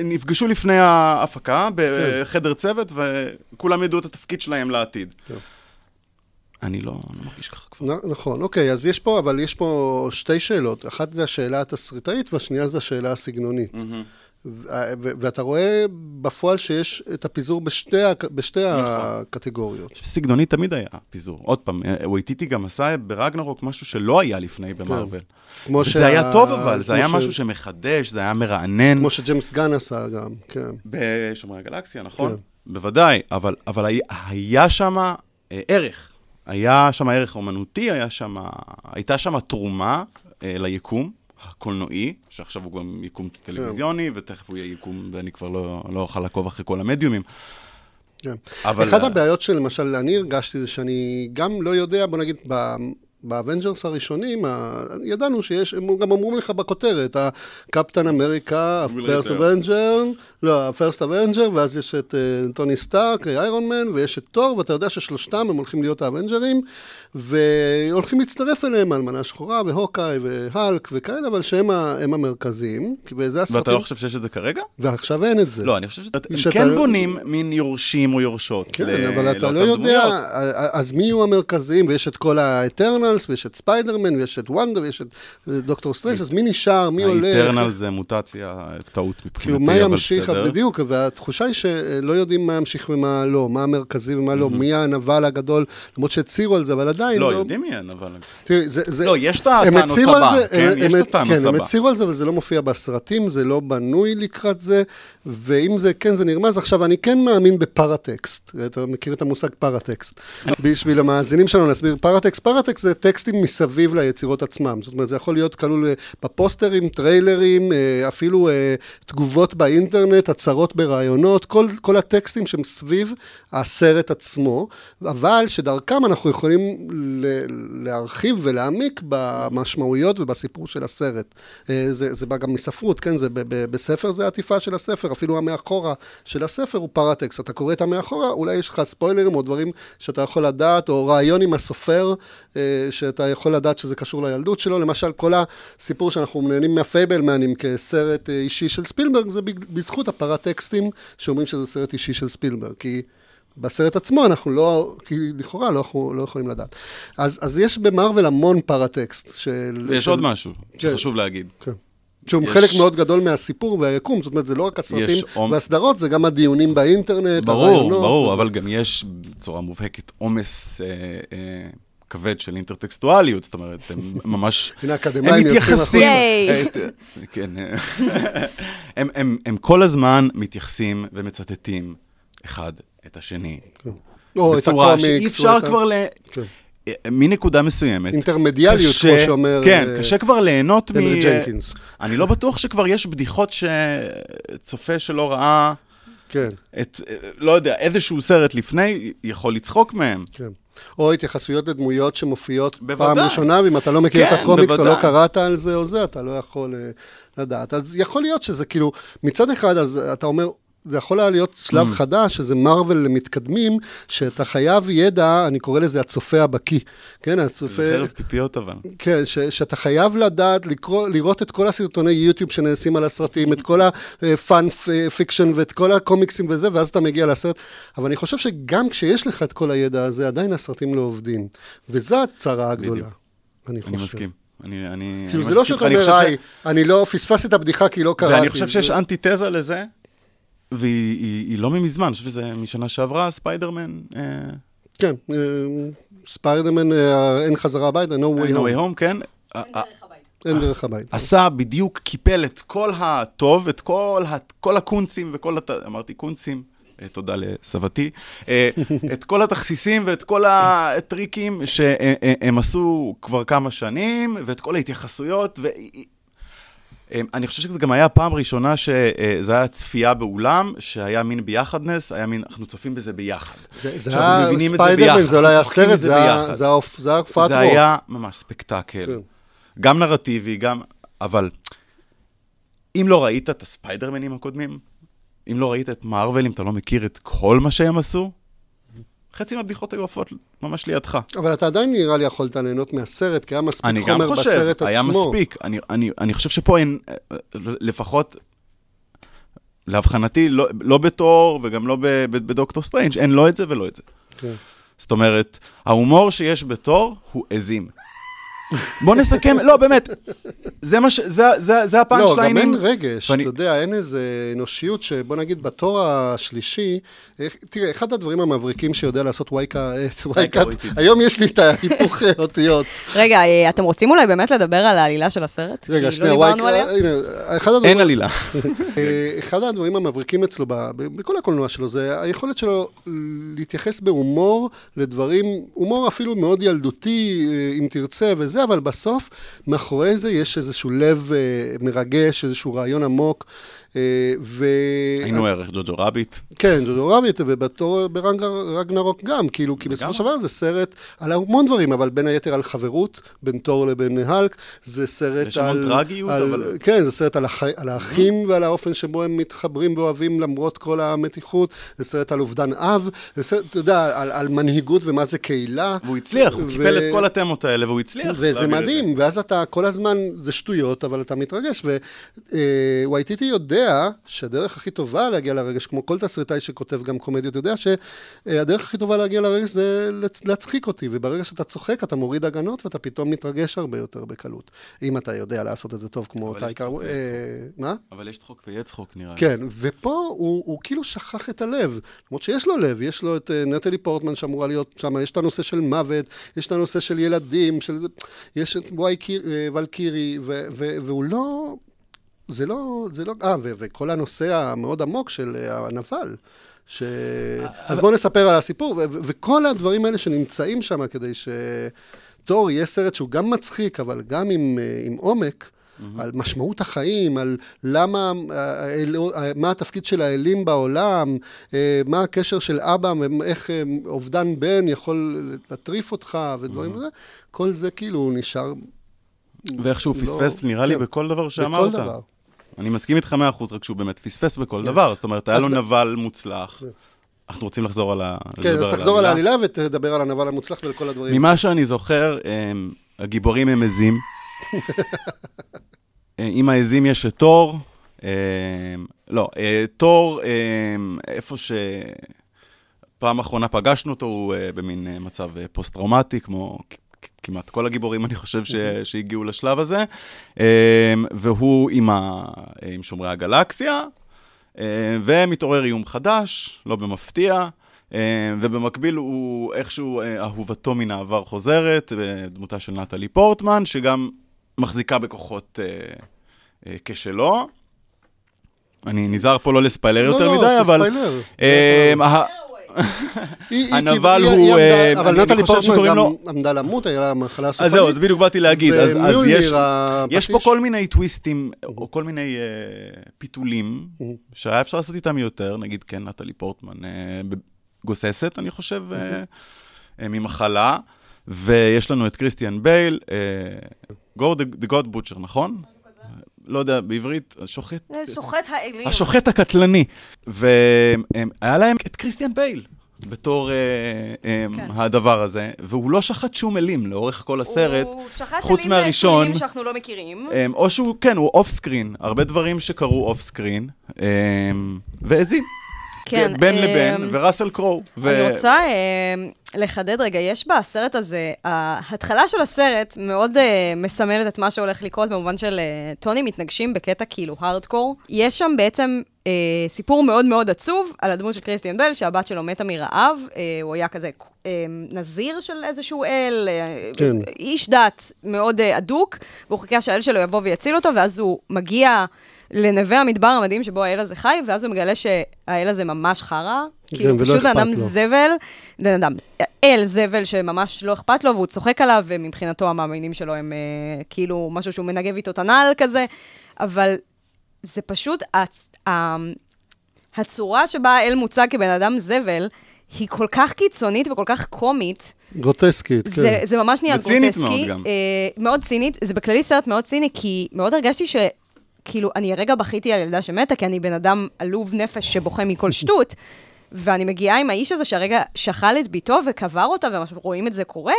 נפגשו לפני ההפקה בחדר כן. צוות, וכולם ידעו את התפקיד שלהם לעתיד. כן. אני לא, לא מרגיש ככה כבר. נכון, אוקיי, אז יש פה, אבל יש פה שתי שאלות. אחת זה השאלה התסריטאית, והשנייה זה השאלה הסגנונית. Mm-hmm. ואתה רואה בפועל שיש את הפיזור בשתי, בשתי נכון. הקטגוריות. סגנוני תמיד היה פיזור. עוד פעם, וייטיטי גם עשה ברגנרוק משהו שלא היה לפני במרוויל. כן. וזה שה... היה טוב אבל, זה היה ש... משהו שמחדש, זה היה מרענן. כמו שג'יימס גן עשה גם, כן. בשומרי הגלקסיה, נכון? כן. בוודאי, אבל, אבל היה, היה שם אה, ערך. היה שם ערך אומנותי, היה שם, הייתה שם תרומה אה, ליקום. הקולנועי, שעכשיו הוא גם יקום טלוויזיוני, ותכף הוא יהיה יקום, ואני כבר לא, לא אוכל לעקוב אחרי כל המדיומים. כן. אבל... אחת הבעיות שלמשל אני הרגשתי זה שאני גם לא יודע, בוא נגיד, ב Avengers הראשונים, ידענו שיש, הם גם אמרו לך בכותרת, הקפטן אמריקה, The First Avenger, לא, The First Avenger, ואז יש את אה, טוני סטארק, איירון מן, ויש את תור, ואתה יודע ששלושתם הם הולכים להיות האבנג'רים, והולכים להצטרף אליהם, אלמנה שחורה, והוקאי, והלק, וכאלה, אבל שהם המרכזיים, וזה הסרטים. ואתה לא חושב שיש את זה כרגע? ועכשיו אין את זה. לא, אני חושב שהם כן בונים מין יורשים או יורשות. כן, אבל אתה לא יודע, אז מי יהיו המרכזיים, ויש את כל ה Eternals, ויש את ספיידרמן, ויש את וונדה, ויש את דוקטור סטרנג', אז מי נשאר, מי הולך? ה Eternals זה מוטציה, טעות מבחינתי, אבל בסדר. בסדר. בדיוק, והתחושה היא שלא יודעים מה ימשיך ומה לא, מה המרכזי ומה לא, מי הנבל הגדול, למרות שהצהירו על זה, אבל עדיין לא... לא, יודעים מי הנבל הגדול. תראי, זה... לא, יש את הטאנוס הבא, כן? יש את הטאנוס הבא. כן, הם הצהירו על זה, אבל זה לא מופיע בסרטים, זה לא בנוי לקראת זה, ואם זה כן, זה נרמז. עכשיו, אני כן מאמין בפרטקסט. אתה מכיר את המושג פרטקסט. בשביל המאזינים שלנו להסביר, פרטקסט, פרטקסט זה טקסטים מסביב ליצירות עצמם. זאת אומרת, זה יכול להיות כלול אה, בפוסטרים, טריילרים, אה, אפילו אה, תגובות באינטרנט, הצהרות ברעיונות, כל, כל הטקסטים שהם סביב הסרט עצמו, אבל שדרכם אנחנו יכולים להרחיב ולהעמיק במשמעויות ובסיפור של הסרט. זה, זה בא גם מספרות, כן? זה, בספר זה עטיפה של הספר. אפילו המאחורה של הספר הוא פרטקסט. אתה קורא את המאחורה, אולי יש לך ספוילרים או דברים שאתה יכול לדעת, או רעיון עם הסופר, אה, שאתה יכול לדעת שזה קשור לילדות שלו. למשל, כל הסיפור שאנחנו נהנים מהפייבלמנים כסרט אה, אישי של ספילברג, זה בזכות הפרטקסטים שאומרים שזה סרט אישי של ספילברג. כי... בסרט עצמו אנחנו לא, כי לכאורה לא, לא יכולים לדעת. אז, אז יש במרוויל המון פרטקסט של... ויש של... עוד משהו כן, שחשוב להגיד. כן. שהוא יש... חלק מאוד גדול מהסיפור והיקום, זאת אומרת, זה לא רק הסרטים והסדרות, זה גם הדיונים באינטרנט, ברור, הרעיונות. ברור, ברור, אבל גם יש בצורה מובהקת עומס אה, אה, כבד של אינטרטקסטואליות, זאת אומרת, הם ממש... הנה, אקדמאים יוצאים החוצה. כן, הם, הם, הם כל הזמן מתייחסים ומצטטים אחד את השני. כן. או את הקומיקס. שאי אפשר כבר ל... מנקודה מסוימת. אינטרמדיאליות, כמו שאומר... כן, uh, קשה כבר ליהנות מ... ג'נקינס. אני לא בטוח שכבר יש בדיחות שצופה שלא ראה... כן. את, לא יודע, איזשהו סרט לפני, יכול לצחוק מהם. כן. או התייחסויות לדמויות שמופיעות בוודאי. פעם ראשונה, ואם אתה לא מכיר כן, את הקומיקס בוודאי. או לא קראת על זה או זה, אתה לא יכול uh, לדעת. אז יכול להיות שזה כאילו, מצד אחד, אז אתה אומר, זה יכול היה להיות שלב mm. חדש, שזה מרוויל למתקדמים, שאתה חייב ידע, אני קורא לזה הצופה הבקיא. כן, הצופה... זה חרב פיפיות אבל. כן, ש, שאתה חייב לדעת, לקרוא, לראות את כל הסרטוני יוטיוב שנעשים על הסרטים, את כל ה fan fiction ואת כל הקומיקסים וזה, ואז אתה מגיע לסרט. אבל אני חושב שגם כשיש לך את כל הידע הזה, עדיין הסרטים לא עובדים. וזו הצרה הגדולה. בדיוק. אני חושב. אני מסכים. אני, אני, כאילו, אני זה לא שאתה אומר, היי. אני לא פספסתי את הבדיחה כי לא קראתי. ואני חושב שיש אנטיתזה לזה, והיא היא, היא לא מזמן, אני חושב שזה משנה שעברה, ספיידרמן. אה... כן, אה, ספיידרמן, אה, אין חזרה הביתה, no way home. no way home, כן. אין דרך הביתה. עשה בדיוק, קיפל את כל הטוב, את כל, כל הקונצים וכל, הת... אמרתי קונצים, תודה לסבתי, את כל התכסיסים ואת כל הטריקים שהם עשו כבר כמה שנים, ואת כל ההתייחסויות, ו... אני חושב שזה גם היה הפעם הראשונה שזה היה צפייה באולם, שהיה מין ביחדנס, היה מין, אנחנו צופים בזה ביחד. זה היה ספיידרמן, זה לא היה סרט, זה היה הופעת רוק. זה היה ממש ספקטקל. כן. גם נרטיבי, גם... אבל אם לא ראית את הספיידרמנים הקודמים, אם לא ראית את מארוול, אם אתה לא מכיר את כל מה שהם עשו, חצי מהבדיחות היו עפות ממש לידך. אבל אתה עדיין נראה לי יכולת ליהנות מהסרט, כי היה מספיק חומר חושב, בסרט עצמו. אני גם חושב, היה מספיק. אני, אני, אני חושב שפה אין, לפחות, להבחנתי, לא, לא בתור וגם לא בדוקטור סטרנג', אין לא את זה ולא את זה. כן. זאת אומרת, ההומור שיש בתור הוא עזים. בוא נסכם, לא, באמת, זה מה ש... זה, זה, זה ה punch line, גם אין רגש, ואני... אתה יודע, אין איזה אנושיות שבוא נגיד בתור השלישי, תראה, אחד הדברים המבריקים שיודע לעשות וייטיטי, וייטיטי, היום יש לי את ההיפוך אותיות. רגע, אה, אתם רוצים אולי באמת לדבר על העלילה של הסרט? רגע, לא שנייה, וייקה, אין עלילה. אה, אחד הדברים המבריקים אצלו, בכל הקולנוע שלו, זה היכולת שלו להתייחס בהומור לדברים, הומור אפילו מאוד ילדותי, אה, אם תרצה, וזה, אבל בסוף, מאחורי זה יש איזשהו לב אה, מרגש, איזשהו רעיון עמוק. אה, ו... היינו ערך ג'וג'ו רביט. כן, ג'וג'ו רביט, ובתור ברגנרוק גם, כאילו, כי בסופו של דבר זה סרט על המון דברים, אבל בין היתר על חברות בין תור לבין האלק, זה סרט יש על... יש המון טרגיות, אבל... כן, זה סרט על, הח... על האחים ועל האופן שבו הם מתחברים ואוהבים למרות כל המתיחות, זה סרט על אובדן אב, זה סרט, אתה יודע, על, על מנהיגות ומה זה קהילה. והוא הצליח, הוא ו... קיפל את כל התמות האלה, והוא הצליח. וזה מדהים, ואז אתה כל הזמן, זה שטויות, אבל אתה מתרגש, ווייטיטי יודע יודע שהדרך הכי טובה להגיע לרגש, כמו כל תסריטאי שכותב גם קומדיות, יודע שהדרך הכי טובה להגיע לרגש זה להצחיק אותי, וברגע שאתה צוחק אתה מוריד הגנות ואתה פתאום מתרגש הרבה יותר בקלות. אם אתה יודע לעשות את זה טוב כמו טייקר... אה, מה? אבל יש צחוק ויהיה צחוק נראה לי. כן, ופה הוא, הוא כאילו שכח את הלב, למרות שיש לו לב, יש לו את uh, נטלי פורטמן שאמורה להיות שם, יש את הנושא של מוות, יש את הנושא של ילדים, של... יש את וואי קיר, uh, ולקירי, והוא לא... זה לא, זה לא, אה, וכל הנושא המאוד עמוק של אה, הנבל. ש... אז בואו נספר על הסיפור, וכל הדברים האלה שנמצאים שם כדי שתור יהיה סרט שהוא גם מצחיק, אבל גם עם, אה, עם עומק, mm-hmm. על משמעות החיים, על למה, אה, מה התפקיד של האלים בעולם, מה הקשר של אבא, ואיך אובדן בן יכול להטריף אותך, ודברים mm-hmm. כל זה כאילו נשאר... ואיכשהו לא... פספס, נראה לי, כן. בכל דבר שאמרת. בכל דבר. אני מסכים איתך מאה אחוז, רק שהוא באמת פספס בכל כן. דבר, זאת אומרת, היה לו נבל מוצלח. כן. אנחנו רוצים לחזור על ה... כן, אז תחזור על העלילה ותדבר על הנבל המוצלח ועל כל הדברים. ממה שאני זוכר, הגיבורים הם עזים. עם אה, העזים יש את תור. לא, אה, תור, איפה ש... פעם אחרונה פגשנו אותו, הוא אה, במין מצב פוסט-טראומטי, כמו כמעט כל הגיבורים, אני חושב, ש, שהגיעו לשלב הזה, אמ, והוא עם, ה, עם שומרי הגלקסיה, אמ, ומתעורר איום חדש, לא במפתיע, אמ, ובמקביל הוא איכשהו, אה, אהובתו מן העבר חוזרת, בדמותה של נטלי פורטמן, שגם מחזיקה בכוחות אה, אה, כשלו. אני נזהר פה לא לספיילר יותר לא, מדי, לא, אבל... לא, ספיילר. הנבל הוא... אה, אבל נטלי פורטמן גם עמדה למות, היה לה מחלה סופנית. אז זהו, אז בדיוק באתי להגיד. אז יש פה כל מיני טוויסטים, או כל מיני אה, פיתולים, שהיה אפשר לעשות איתם יותר, נגיד, כן, נטלי פורטמן אה, גוססת, אני חושב, ממחלה, ויש לנו את קריסטיאן בייל, גור the god butcher, נכון? לא יודע, בעברית, שוחט... שוחט האלים. השוחט הקטלני. והיה להם את קריסטיאן בייל. בתור אה, אה, כן. הדבר הזה, והוא לא שחט שום אלים לאורך כל הסרט, חוץ מהראשון. הוא שחט אלים שאנחנו לא מכירים. אה, או שהוא, כן, הוא off screen, הרבה דברים שקרו off screen, והזין. כן. בין אה, לבין, וראסל קרואו. אני רוצה אה, לחדד רגע, יש בסרט הזה, ההתחלה של הסרט מאוד אה, מסמלת את מה שהולך לקרות, במובן של אה, טוני מתנגשים בקטע כאילו הארדקור. יש שם בעצם אה, סיפור מאוד מאוד עצוב על הדמות של קריסטיאן בל, שהבת שלו מתה מרעב, אה, הוא היה כזה אה, נזיר של איזשהו אל, אה, כן. איש דת מאוד אה, אדוק, והוא חיכה שהאל שלו יבוא ויציל אותו, ואז הוא מגיע... לנווה המדבר המדהים שבו האל הזה חי, ואז הוא מגלה שהאל הזה ממש חרא, כן, כאילו פשוט בן אדם. זבל, בן אדם, אל זבל שממש לא אכפת לו, והוא צוחק עליו, ומבחינתו המאמינים שלו הם אה, כאילו משהו שהוא מנגב איתו את הנעל כזה, אבל זה פשוט, הצ... הצורה שבה האל מוצג כבן אדם זבל, היא כל כך קיצונית וכל כך קומית. גרוטסקית, זה, כן. זה ממש נהיה גרוטסקי. וצינית מאוד גם. אה, מאוד צינית, זה בכללי סרט מאוד ציני, כי מאוד הרגשתי ש... כאילו, אני הרגע בכיתי על ילדה שמתה, כי אני בן אדם עלוב נפש שבוכה מכל שטות, ואני מגיעה עם האיש הזה שהרגע שכל את ביתו וקבר אותה, ורואים את זה קורה,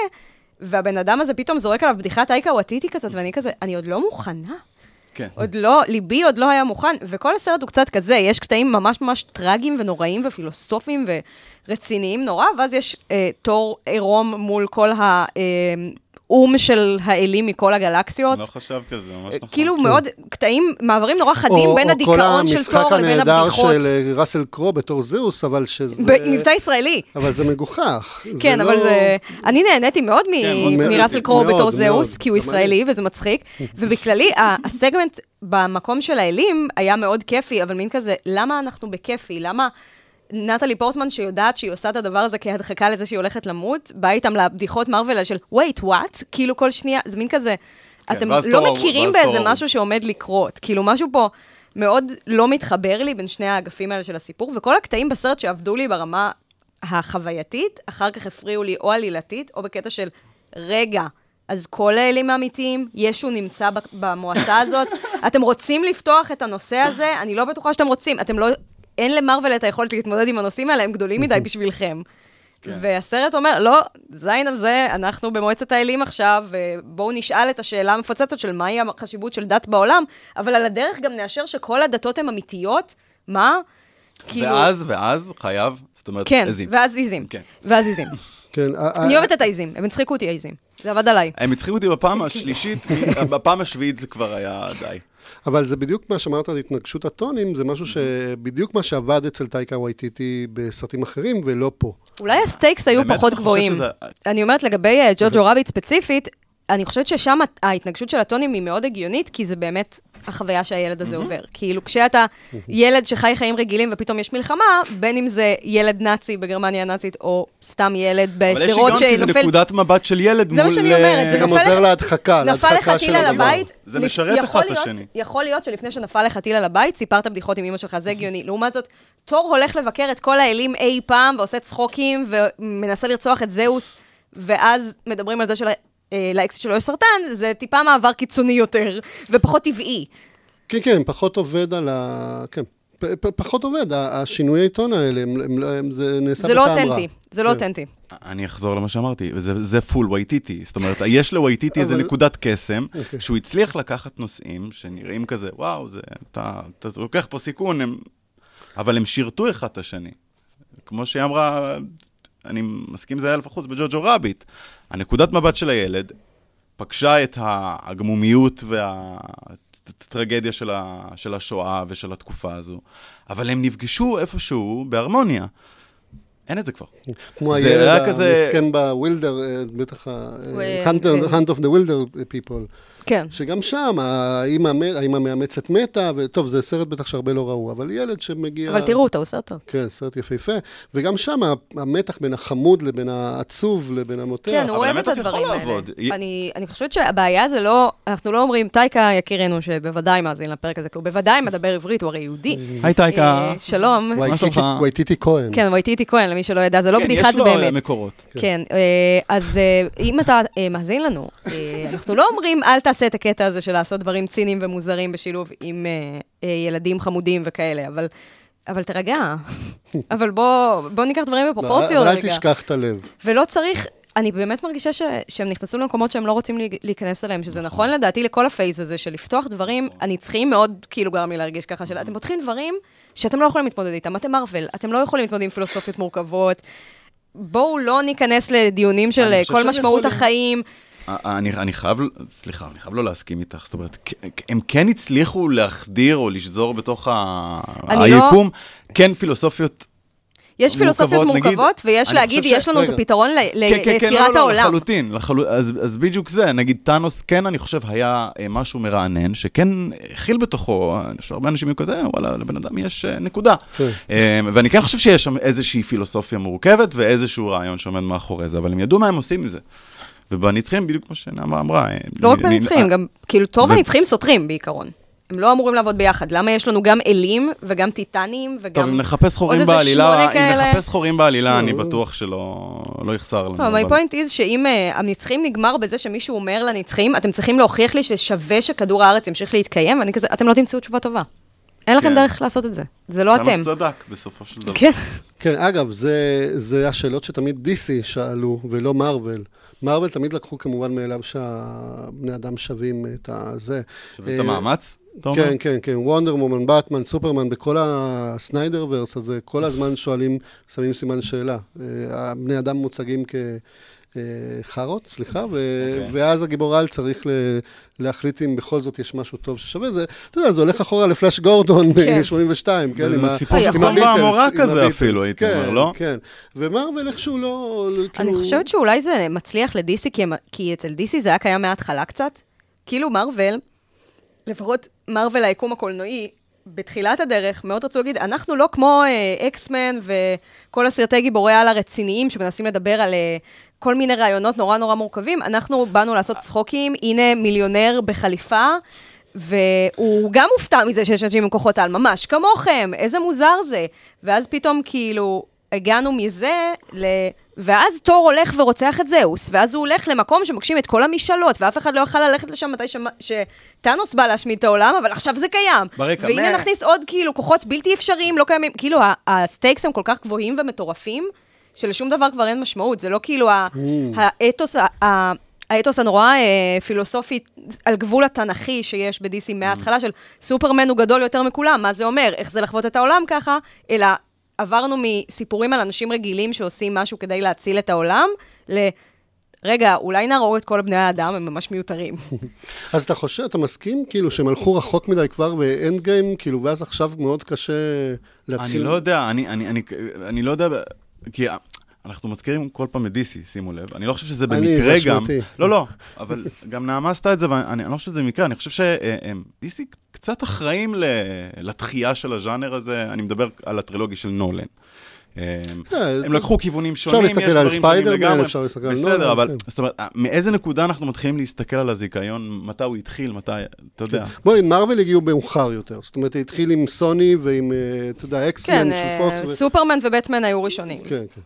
והבן אדם הזה פתאום זורק עליו בדיחת אייקה וואטיטי כזאת, ואני כזה, אני עוד לא מוכנה. כן. עוד לא, ליבי עוד לא היה מוכן, וכל הסרט הוא קצת כזה, יש קטעים ממש ממש טרגיים ונוראים ופילוסופיים ורציניים נורא, ואז יש אה, תור עירום מול כל ה... אה, אום של האלים מכל הגלקסיות. לא חשבתי על זה, ממש נכון. כאילו כן. מאוד, קטעים, מעברים נורא חדים בין הדיכאון של תור לבין הבדיחות. או כל המשחק הנהדר של ראסל קרו בתור זהוס, אבל שזה... מבטא ישראלי. אבל זה מגוחך. כן, אבל לא- זה... אני נהניתי מאוד כן, מראסל קרו בתור זהוס, כי הוא ישראלי וזה מצחיק. ובכללי, הסגמנט במקום של האלים היה מאוד כיפי, אבל מין כזה, למה אנחנו בכיפי? למה... נטלי פורטמן, שיודעת שהיא עושה את הדבר הזה כהדחקה לזה שהיא הולכת למות, באה איתם לבדיחות מרוויל של wait, what? כאילו כל שנייה, זה מין כזה, כן, אתם לא תור, מכירים באיזה תור. משהו שעומד לקרות. כאילו, משהו פה מאוד לא מתחבר לי בין שני האגפים האלה של הסיפור, וכל הקטעים בסרט שעבדו לי ברמה החווייתית, אחר כך הפריעו לי או עלילתית, או בקטע של, רגע, אז כל האלים האמיתיים, ישו נמצא במועצה הזאת. אתם רוצים לפתוח את הנושא הזה? אני לא בטוחה שאתם רוצים. אתם לא אין למרוויל את היכולת להתמודד עם הנושאים האלה, הם גדולים מדי בשבילכם. כן. והסרט אומר, לא, זין על זה, אנחנו במועצת האלים עכשיו, ובואו נשאל את השאלה המפוצצת של מהי החשיבות של דת בעולם, אבל על הדרך גם נאשר שכל הדתות הן אמיתיות, מה? כאילו... ואז, ואז חייב, זאת אומרת, כן, עזים. כן, ואז עיזים. כן. ואז עיזים. כן. אני אוהבת את העיזים, הם הצחיקו אותי העיזים. זה עבד עליי. הם הצחיקו אותי בפעם השלישית, בפעם השביעית זה כבר היה די. אבל זה בדיוק מה שאמרת על התנגשות הטונים, זה משהו שבדיוק מה שעבד אצל טייקה וייטיטי בסרטים אחרים, ולא פה. אולי ה stakes היו פחות גבוהים. אני אומרת לגבי אה, ג'וג'ו רביט ספציפית, אני חושבת ששם ההתנגשות של הטונים היא מאוד הגיונית, כי זה באמת החוויה שהילד הזה עובר. כאילו, כשאתה ילד שחי חיים רגילים ופתאום יש מלחמה, בין אם זה ילד נאצי בגרמניה הנאצית, או סתם ילד בשדרות שנופל... אבל יש היגיון, כי זה נקודת מבט של ילד מול... זה מה שאני אומרת, זה גם עוזר להדחקה, נפל לך טיל על הבית. זה משרת אחד את השני. יכול להיות שלפני שנפל לך טיל על הבית, סיפרת בדיחות עם אמא שלך, זה הגיוני. לעומת זאת, תור הולך לבקר את כל האלים אי פעם, ועושה צחוקים, ומנסה לרצוח את זהוס, ואז מדברים על זה של אה, לאקסיט שלו יש סרטן, זה טיפה מעבר קיצוני יותר, ופחות טבעי. כן, כן, פחות עובד על ה... כן. פחות עובד, השינויי טון האלה, הם, הם, הם, זה נעשה בטעם רע. זה לא אותנטי, זה לא כן. אותנטי. אני אחזור למה שאמרתי, זה, זה פול וייטיטי. זאת אומרת, יש לווייטיטי איזה נקודת קסם, okay. אוקיי. שהוא הצליח לקחת נושאים שנראים כזה, וואו, זה, אתה, אתה לוקח פה סיכון, הם, אבל הם שירתו אחד את השני. כמו שהיא אמרה, אני מסכים זה אלף אחוז בג'וג'ו רביט. הנקודת מבט של הילד פגשה את התמימות והטרגדיה של, ה, של השואה ושל התקופה הזו, אבל הם נפגשו איפשהו בהרמוניה. אין את זה כבר. כמו הילד המסכן ב wilder, אה, בטח ה-Hunt of the Wilder people. כן. שגם שם האימא המאמצת מתה, וטוב, זה סרט בטח שהרבה לא ראו, אבל ילד שמגיע... אבל תראו אותו, הוא סרט טוב. כן, סרט יפהפה. וגם שם המתח בין החמוד לבין העצוב לבין המותח. כן, הוא אוהב את הדברים האלה. אני, אני חושבת שהבעיה זה לא, אנחנו לא אומרים, טייקה יקירנו, שבוודאי מאזין לפרק הזה, כי הוא בוודאי מדבר עברית, הוא הרי יהודי. היי טייקה. אה, שלום. וייטיטי כהן. כן, וייטיטי כהן, למי מי שלא ידע, זה לא כן, בדיחה, זה באמת. כן, יש לו מקורות. כן, אז אם אתה מאזין לנו, אנחנו לא אומרים, אל תעשה את הקטע הזה של לעשות דברים ציניים ומוזרים בשילוב עם ילדים חמודים וכאלה, אבל... אבל תרגע. אבל בוא, בוא ניקח דברים בפרופורציות אל תשכח את הלב. ולא צריך, אני באמת מרגישה ש, שהם נכנסו למקומות שהם לא רוצים להיכנס אליהם, שזה נכון לדעתי לכל הפייס הזה של לפתוח דברים הנצחיים מאוד כאילו גרם לי להרגיש ככה, של אתם פותחים דברים שאתם לא יכולים להתמודד איתם, אתם מרוויל, אתם לא יכולים להתמודד עם פילוסופיות מורכבות. בואו לא ניכנס לדיונים של כל משמעות יכולים... החיים. אני, אני חייב, סליחה, אני חייב לא להסכים איתך. זאת אומרת, הם כן הצליחו להחדיר או לשזור בתוך ה... לא- היקום, לא... כן פילוסופיות יש פילוסופיות מורכבות, ויש להגיד, יש לנו את הפתרון ליצירת העולם. כן, כן, כן, לא, לא, לחלוטין, אז בדיוק זה, נגיד טאנוס, כן, אני חושב, היה אה, משהו מרענן, שכן הכיל בתוכו, אני חושב שהרבה אנשים יהיו כזה, וואלה, לבן אדם יש אה, נקודה. כן. אה, ואני כן חושב שיש שם איזושהי פילוסופיה מורכבת, ואיזשהו רעיון שעומד מאחורי זה, אבל הם ידעו מה הם עושים עם זה. ובנצחים, בדיוק כמו שנעמה אמרה. לא רק בנצחים, גם, כאילו, טוב הנצחים סותרים בעיקרון. הם לא אמורים לעבוד ביחד. למה יש לנו גם אלים וגם טיטנים וגם... טוב, אם נחפש חורים בעלילה, אם נחפש חורים בעלילה, אני בטוח שלא לא יחסר לנו. לא, my point is שאם uh, הנצחים נגמר בזה שמישהו אומר לנצחים, אתם צריכים להוכיח לי ששווה שכדור הארץ ימשיך להתקיים, ואני כזה, אתם לא תמצאו תשובה טובה. אין לכם כן. דרך לעשות את זה, זה לא אתם. זה מה שצדק בסופו של דבר. כן. כן, אגב, זה, זה השאלות שתמיד DC שאלו, ולא מארוול. מארוול תמיד לקחו כמובן מאליו שהבני אדם שווים את הזה. שווים את המאמץ? כן, כן, כן, וונדר מומן, באטמן, סופרמן, בכל הסניידר ורס הזה, כל הזמן שואלים, שמים סימן שאלה. אה, הבני אדם מוצגים כ... חארות, סליחה, ו- okay. אוקיי. ואז הגיבור על צריך ל- להחליט אם בכל זאת יש משהו טוב ששווה. זה, אתה יודע, זה הולך אחורה לפלאש גורדון ב-82, כן, כן עם סיפור של סדום ועמורה כזה אפילו, הייתי כן, אומר, לא? כן, ומרוויל איכשהו לא... אני כאילו... חושבת שאולי זה מצליח לדיסי, כי, כי אצל דיסי זה היה קיים מההתחלה קצת. כאילו מרוויל, לפחות מרוויל היקום הקולנועי, בתחילת הדרך מאוד רצו להגיד, אנחנו לא כמו אקסמן uh, וכל הסרטי גיבורי על הרציניים שמנסים לדבר על uh, כל מיני רעיונות נורא נורא מורכבים, אנחנו באנו לעשות צחוקים, הנה מיליונר בחליפה, והוא גם מופתע מזה שיש אנשים עם כוחות על, ממש כמוכם, איזה מוזר זה. ואז פתאום כאילו הגענו מזה ל... ואז תור הולך ורוצח את זאוס, ואז הוא הולך למקום שמגשים את כל המשאלות, ואף אחד לא יוכל ללכת לשם מתי ש... שתאנוס בא להשמיד את העולם, אבל עכשיו זה קיים. ברקע, והנה מה... נכניס עוד כאילו כוחות בלתי אפשריים, לא קיימים, כאילו ה stakes הם כל כך גבוהים ומטורפים, שלשום דבר כבר אין משמעות, זה לא כאילו mm. האתוס, האתוס הנורא אה, פילוסופי על גבול התנ"כי שיש ב-DC מההתחלה של סופרמן הוא גדול יותר מכולם, מה זה אומר, איך זה לחוות את העולם ככה, אלא עברנו מסיפורים על אנשים רגילים שעושים משהו כדי להציל את העולם, ל... רגע, אולי נהרוג את כל בני האדם, הם ממש מיותרים. אז אתה חושב, אתה מסכים, כאילו, שהם הלכו רחוק מדי כבר באנד גיים, כאילו, ואז עכשיו מאוד קשה להתחיל... אני לא יודע, אני, אני, אני, אני לא יודע, כי אנחנו מזכירים כל פעם את DC, שימו לב. אני לא חושב שזה במקרה גם... לא, לא, אבל גם נעמה עשתה את זה, ואני לא חושב שזה במקרה, אני חושב ש-DC קצת אחראים לתחייה של הז'אנר הזה, אני מדבר על הטרילוגיה של נולן. אה, הם לקחו כיוונים שונים, יש דברים שונים לגמרי. אפשר להסתכל על ספיידרמן, בסדר, אבל כן. זאת אומרת, מאיזה נקודה אנחנו מתחילים להסתכל על הזיכיון, מתי הוא התחיל, מתי, אתה יודע. כן. בואי, מרוויל הגיעו מאוחר יותר, זאת אומרת, התחיל עם סוני ועם, אה, אתה יודע, אקס מן של אה, פוקס. כן, סופרמן ובטמן היו ראשונים. כן, כן.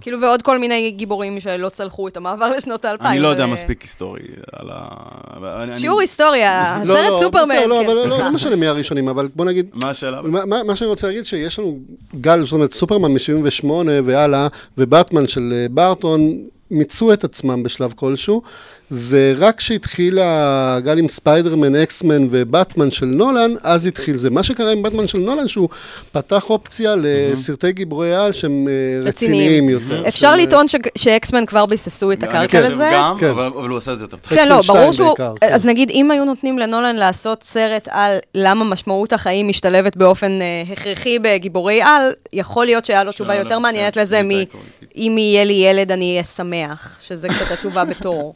כאילו, ועוד כל מיני גיבורים שלא צלחו את המעבר לשנות האלפיים. אני לא יודע מספיק היסטורי על ה... שיעור היסטוריה, לא, הסרט לא, סופרמן. לא, אבל לא משנה מי הראשונים, אבל בוא נגיד... מה השאלה? מה שאני רוצה להגיד, שיש לנו גל, זאת אומרת, סופרמן מ-78 והלאה, ובטמן של אה, בארטון, מיצו את עצמם בשלב כלשהו. ורק כשהתחיל הגל עם ספיידרמן, אקסמן ובטמן של נולן, אז התחיל זה. מה שקרה עם בטמן של נולן, שהוא פתח אופציה לסרטי גיבורי על שהם אה, רציניים יותר. אפשר לטעון שאקסמן כבר ביססו את הקרקע לזה. גם, כן. אבל הוא עשה את זה יותר. כן, לא, ברור שהוא... אז נגיד, אם היו נותנים לנולן לעשות סרט על למה משמעות החיים משתלבת באופן אה, הכרחי בגיבורי על, יכול להיות שהיה לו תשובה יותר מעניינת כן, לזה מ"אם יהיה לי ילד אני אהיה שמח", שזה קצת התשובה בתור.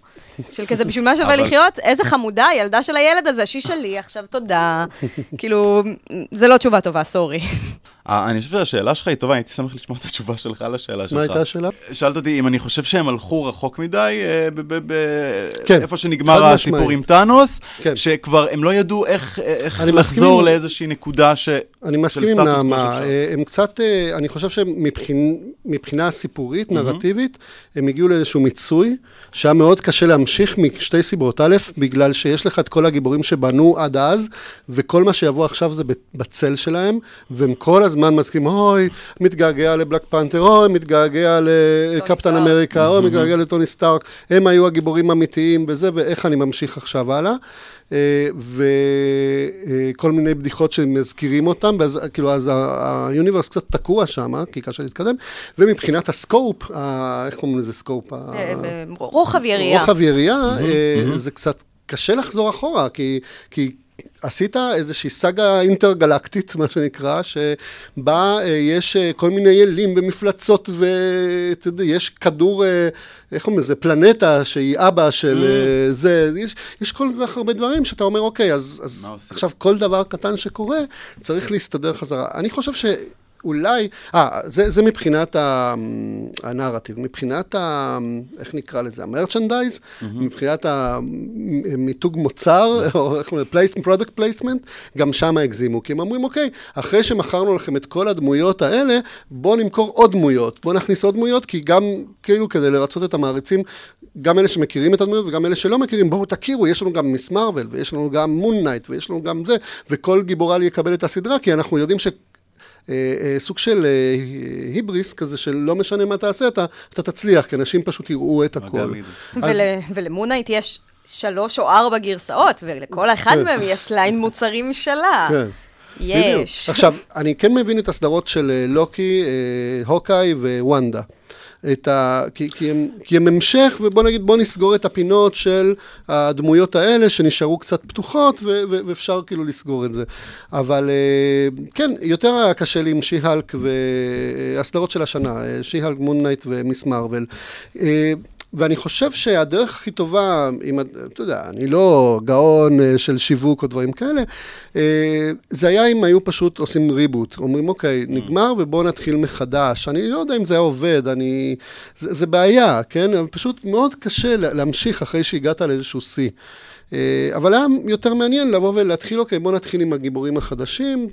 של כזה, בשביל מה שווה לחיות? איזה חמודה, ילדה של הילד הזה, שהיא שלי, עכשיו תודה. כאילו, זה לא תשובה טובה, סורי. אה, אני חושב שהשאלה שלך היא טובה, הייתי שמח לשמוע את התשובה שלך לשאלה שלך. מה הייתה השאלה? שאלת אותי אם אני חושב שהם הלכו רחוק מדי, כן. איפה שנגמר הסיפור עם טאנוס, כן. שכבר הם לא ידעו איך לחזור לאיזושהי נקודה ש... אני מסכים עם נעמה, אה, הם קצת, אה, אני חושב שמבחינה סיפורית, נרטיבית, הם הגיעו לאיזשהו מיצוי, שהיה מאוד קשה להמשיך משתי סיבות. א', בגלל שיש לך את כל הגיבורים שבנו עד אז, וכל מה שיבוא עכשיו זה בצל שלהם, והם כל הזמן מסכימים, אוי, מתגעגע לבלק פנתר, אוי, מתגעגע לקפטן אמריקה, אוי, מתגעגע לטוני סטארק, הם היו הגיבורים האמיתיים וזה, ואיך אני ממשיך עכשיו הלאה. אה, וכל מיני בדיחות שמזכירים אותם, ואז כאילו אז ה universe קצת תקוע שם, כי קשה להתקדם, ומבחינת ה scope, איך קוראים לזה scope? אה, רוחב יריעה. רוחב יריעה, אה, זה קצת קשה לחזור אחורה, כי, כי עשית איזושהי סאגה אינטרגלקטית, מה שנקרא, שבה אה, יש אה, כל מיני אלים ומפלצות, ואתה יודע, יש כדור, אה, איך אומרים לזה, פלנטה שהיא אבא של mm. זה, יש, יש כל כך הרבה דברים שאתה אומר, אוקיי, אז, אז עכשיו כל דבר קטן שקורה, צריך להסתדר חזרה. אני חושב ש... אולי, אה, זה, זה מבחינת הנרטיב, מבחינת ה... איך נקרא לזה? ה merchandise, mm-hmm. מבחינת המיתוג מוצר, או איך אומרים? product placement, גם שם הגזימו, כי הם אומרים, אוקיי, אחרי שמכרנו לכם את כל הדמויות האלה, בואו נמכור עוד דמויות, בואו נכניס עוד דמויות, כי גם, כאילו, כדי לרצות את המעריצים, גם אלה שמכירים את הדמויות וגם אלה שלא מכירים, בואו תכירו, יש לנו גם מיס מרוויל, ויש לנו גם מון נייט, ויש לנו גם זה, וכל גיבור על יקבל את הסדרה, כי אנחנו יודעים ש... אה, אה, סוג של אה, היבריס כזה, של לא משנה מה תעשה, אתה, אתה תצליח, כי אנשים פשוט יראו את הכל. אז... ולמונייט יש שלוש או ארבע גרסאות, ולכל אחד כן. מהם יש ליין מוצרים משלה. כן. יש. עכשיו, אני כן מבין את הסדרות של לוקי, הוקאי ווונדה. את ה... כי, כי, הם, כי הם המשך, ובוא נגיד, בוא נסגור את הפינות של הדמויות האלה שנשארו קצת פתוחות, ו, ו, ואפשר כאילו לסגור את זה. אבל אה, כן, יותר היה קשה לי עם שי-הלק והסדרות של השנה, אה, שי-הלק, מוננייט ומיס מרוויל. ואני חושב שהדרך הכי טובה, אם, אתה יודע, אני לא גאון אה, של שיווק או דברים כאלה, אה, זה היה אם היו פשוט עושים ריבוט. אומרים, אוקיי, mm. נגמר ובואו נתחיל מחדש. אני לא יודע אם זה היה עובד, אני... זה, זה בעיה, כן? פשוט מאוד קשה להמשיך אחרי שהגעת לאיזשהו שיא. אה, אבל היה יותר מעניין לבוא ולהתחיל, אוקיי, בוא נתחיל עם הגיבורים החדשים,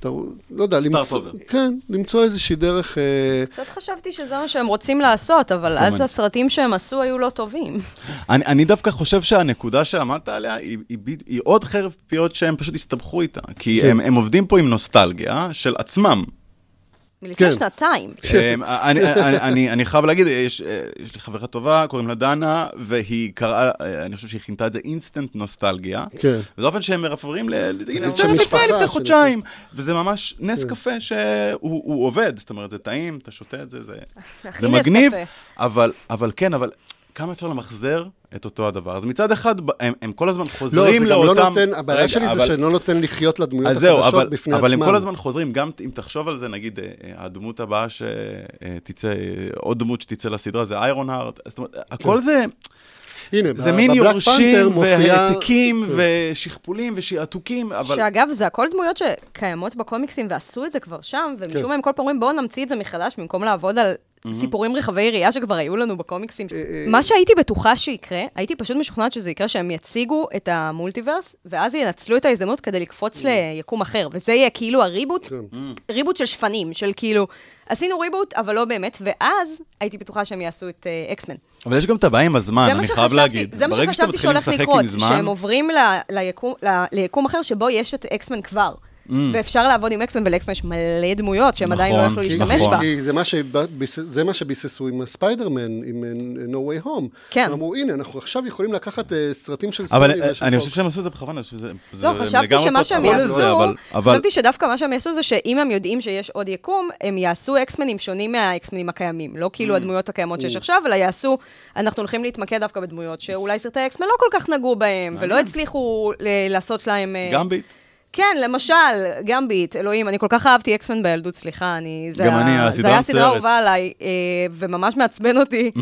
אתה, לא יודע, למצוא, כן, למצוא איזושהי דרך... אה, קצת חשבתי שזה מה שהם רוצים לעשות, אבל אז הסרטים שהם עשו היו לא טובים. אני, אני דווקא חושב שהנקודה שעמדת עליה היא, היא, היא, היא עוד חרב פיות שהם פשוט הסתבכו איתה, כי כן. הם, הם עובדים פה עם נוסטלגיה של עצמם. מלפני כן. שנתיים. אמ, אני חייב להגיד, יש לי חברה טובה, קוראים לה דנה, והיא קראה, אני חושב שהיא כינתה את זה אינסטנט נוסטלגיה. כן. וזה אופן שהם מרפררים לפני חודשיים. וזה ממש נס כן. קפה שהוא עובד, זאת אומרת, זה טעים, אתה שותה את זה, זה מגניב. אבל כן, אבל כמה אפשר למחזר את אותו הדבר. אז מצד אחד, הם, הם כל הזמן חוזרים לאותם... לא, זה גם לא נותן, הבעיה שלי אבל... זה שלא נותן לחיות לדמויות החדשות אבל, בפני אבל עצמם. אבל הם כל הזמן חוזרים, גם אם תחשוב על זה, נגיד, אה, אה, הדמות הבאה שתצא, אה, עוד דמות שתצא לסדרה זה איירון הארט, זאת אומרת, הכל כן. זה... הנה, זה מין יורשים והעתיקים כן. ושכפולים ושעתוקים, אבל... שאגב, זה הכל דמויות שקיימות בקומיקסים ועשו את זה כבר שם, ומשום כן. מה הם כל פעם אומרים, בואו נמציא את זה מחדש, במקום לעבוד על. סיפורים רחבי יריעה שכבר היו לנו בקומיקסים. אה, אה, מה שהייתי בטוחה שיקרה, הייתי פשוט משוכנעת שזה יקרה, שהם יציגו את המולטיברס, ואז ינצלו את ההזדמנות כדי לקפוץ mm. ליקום אחר, וזה יהיה כאילו הריבוט, כן. ריבוט של שפנים, של כאילו, עשינו ריבוט, אבל לא באמת, ואז הייתי בטוחה שהם יעשו את אקסמן. אה, אבל יש גם את הבעיה עם הזמן, אני חייב להגיד. זה מה שחשבתי שהולך לקרות, שהם עוברים ליקום אחר שבו יש את אקסמן כבר. Mm. ואפשר לעבוד עם אקסמן, ולאקסמן יש מלא דמויות שהם נכון, עדיין לא יכלו להשתמש נכון. בה. כי זה מה, שביס, זה מה שביססו עם הספיידרמן, עם uh, No Way Home. כן. הם אמרו, הנה, אנחנו עכשיו יכולים לקחת uh, סרטים של סוני. אבל אני חושב שהם עשו את זה בכוונה, שזה לא, חשבתי שמה שהם יעשו, חשבתי שדווקא מה שהם יעשו זה שאם הם יודעים שיש עוד יקום, הם יעשו אקסמנים שונים מהאקסמנים הקיימים. לא כאילו mm. הדמויות הקיימות שיש mm. עכשיו, אלא יעשו, אנחנו הולכים להתמקד דווקא בדמויות שאולי סרטי אקסמן לא כל כך נגעו בהם, ולא הצליחו לעשות להם... גמביט. כן, למשל, גמביט, אלוהים, אני כל כך אהבתי אקסמן בילדות, סליחה, אני... זה גם אני, הסדרה זה היה סדרה אהובה עליי, אה, וממש מעצבן אותי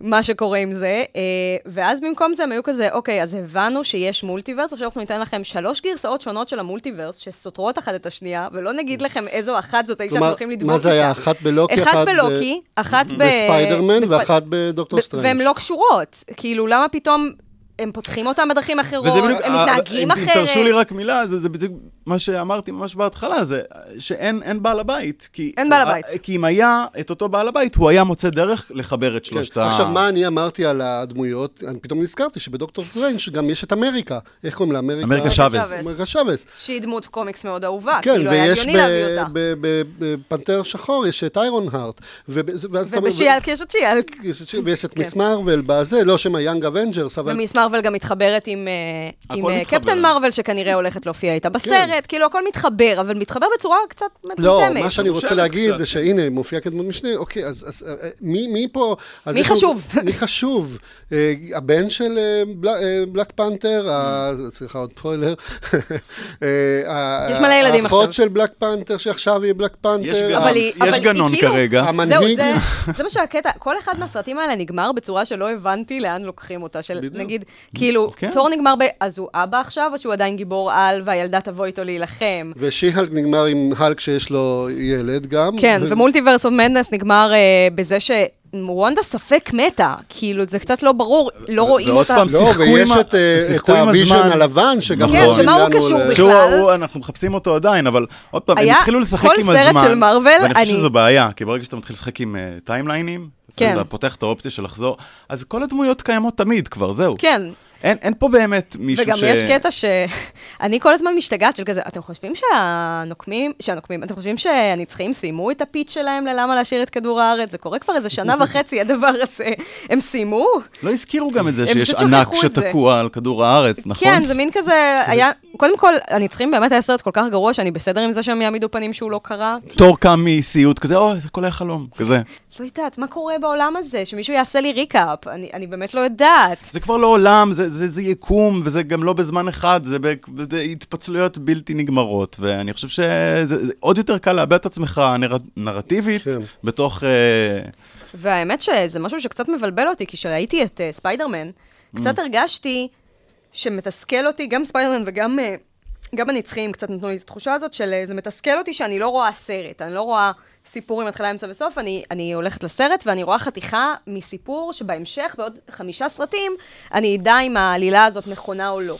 מה שקורה עם זה. אה, ואז במקום זה הם היו כזה, אוקיי, אז הבנו שיש multiverse, עכשיו אנחנו ניתן לכם שלוש גרסאות שונות של ה multiverse, שסותרות אחת את השנייה, ולא נגיד לכם איזו אחת זאת, שאנחנו הולכים לדבוק איתה. מה זה היה? אחת בלוקי, אחת בלוקי, אחת ב... בספיידרמן ואחת בדוקטור סטרנג'. והן לא קשורות. כאילו, למה פתאום הם פותחים אותם בדרכים אחרות, הם מתנהגים אחרת. אם תרשו לי רק מילה, זה בדיוק... מה שאמרתי ממש בהתחלה, זה שאין בעל הבית. כי, אין בעל הבית. כי אם היה את אותו בעל הבית, הוא היה מוצא דרך לחבר את כן. שלושת כן. ה... עכשיו, מה אני אמרתי על הדמויות? אני פתאום נזכרתי שבדוקטור סטריינג' גם יש את אמריקה. איך קוראים לה? אמריקה... אמריקה שאבז. אמריקה שאבז. שהיא דמות קומיקס מאוד אהובה. כן, כאילו, אותה. בפנתר שחור יש את איירון הארט. ובשי האלק יש את שי האלק. ויש את מיס מרוויל בזה, לשם היאנג אבנג'רס, אבל... ומיס מרוויל גם מתחברת עם אה, קפטן מרוויל, שכנראה הולכת להופיע איתה בסרט. כן. כאילו, הכל מתחבר, אבל מתחבר בצורה קצת מטומטמת. לא, מה שאני רוצה להגיד זה שהנה, מופיע כדמות משנה, אוקיי, אז אה, אה, מי פה... מי חשוב? מי חשוב? הבן של בלק פנתר, סליחה, עוד פוילר. יש מלא ילדים עכשיו. האחות של בלק פנתר, שעכשיו היא בלק פנתר. יש גנון כאילו- כרגע. המנהיג... זה מה שהקטע, כל אחד מהסרטים האלה נגמר בצורה שלא הבנתי לאן לוקחים אותה. של נגיד, כאילו, כן. תור נגמר ב... אז הוא אבא עכשיו, או שהוא עדיין גיבור על, והילדה תבוא איתו להילחם? ו-She-Hulk נגמר עם Hulk שיש לו ילד גם. כן, ו-Multiverse of Madness נגמר uh, בזה ש... וונדה ספק מתה, כאילו זה קצת לא ברור, לא רואים אותה. ועוד פעם, לא, ויש את, אה, את הוויז'ן הלבן, שגם כן, שמה הוא קשור בכלל? שהוא, אנחנו מחפשים אותו עדיין, אבל עוד פעם, הם התחילו לשחק עם הזמן. כל סרט של מארוול, ואני חושב שזו בעיה, כי ברגע שאתה מתחיל לשחק עם טיימליינים, אה, כן. אתה פותח את האופציה של לחזור, אז כל הדמויות קיימות תמיד כבר, זהו. כן, אין, אין פה באמת מישהו וגם ש... וגם יש קטע שאני כל הזמן משתגעת של כזה, אתם חושבים שהנוקמים, שהנוקמים, אתם חושבים שהנצחים סיימו את הפיץ שלהם ללמה להשאיר את כדור הארץ? זה קורה כבר איזה שנה וחצי, הדבר הזה. הם סיימו? לא הזכירו גם את זה שיש ענק שתקוע על כדור הארץ, נכון? כן, זה מין כזה, היה, קודם כל, הנצחים באמת היה סרט כל כך גרוע, שאני בסדר עם זה שהם יעמידו פנים שהוא לא קרה. תור קם מסיוט כזה, אוי, זה כל היה חלום, כזה. לא יודעת, מה קורה בעולם הזה? שמישהו יעשה לי ריקאפ, אני, אני באמת לא יודעת. זה כבר לא עולם, זה, זה, זה יקום, וזה גם לא בזמן אחד, זה, ב, זה התפצלויות בלתי נגמרות, ואני חושב שזה עוד יותר קל לאבד את עצמך נר, נרטיבית כן. בתוך... Uh... והאמת שזה משהו שקצת מבלבל אותי, כי כשראיתי את uh, ספיידרמן, mm. קצת הרגשתי שמתסכל אותי, גם ספיידרמן וגם... Uh, גם הנצחים קצת נתנו לי את התחושה הזאת של זה מתסכל אותי שאני לא רואה סרט, אני לא רואה סיפור עם התחלה, אמצע וסוף, אני, אני הולכת לסרט ואני רואה חתיכה מסיפור שבהמשך, בעוד חמישה סרטים, אני אדע אם העלילה הזאת נכונה או לא.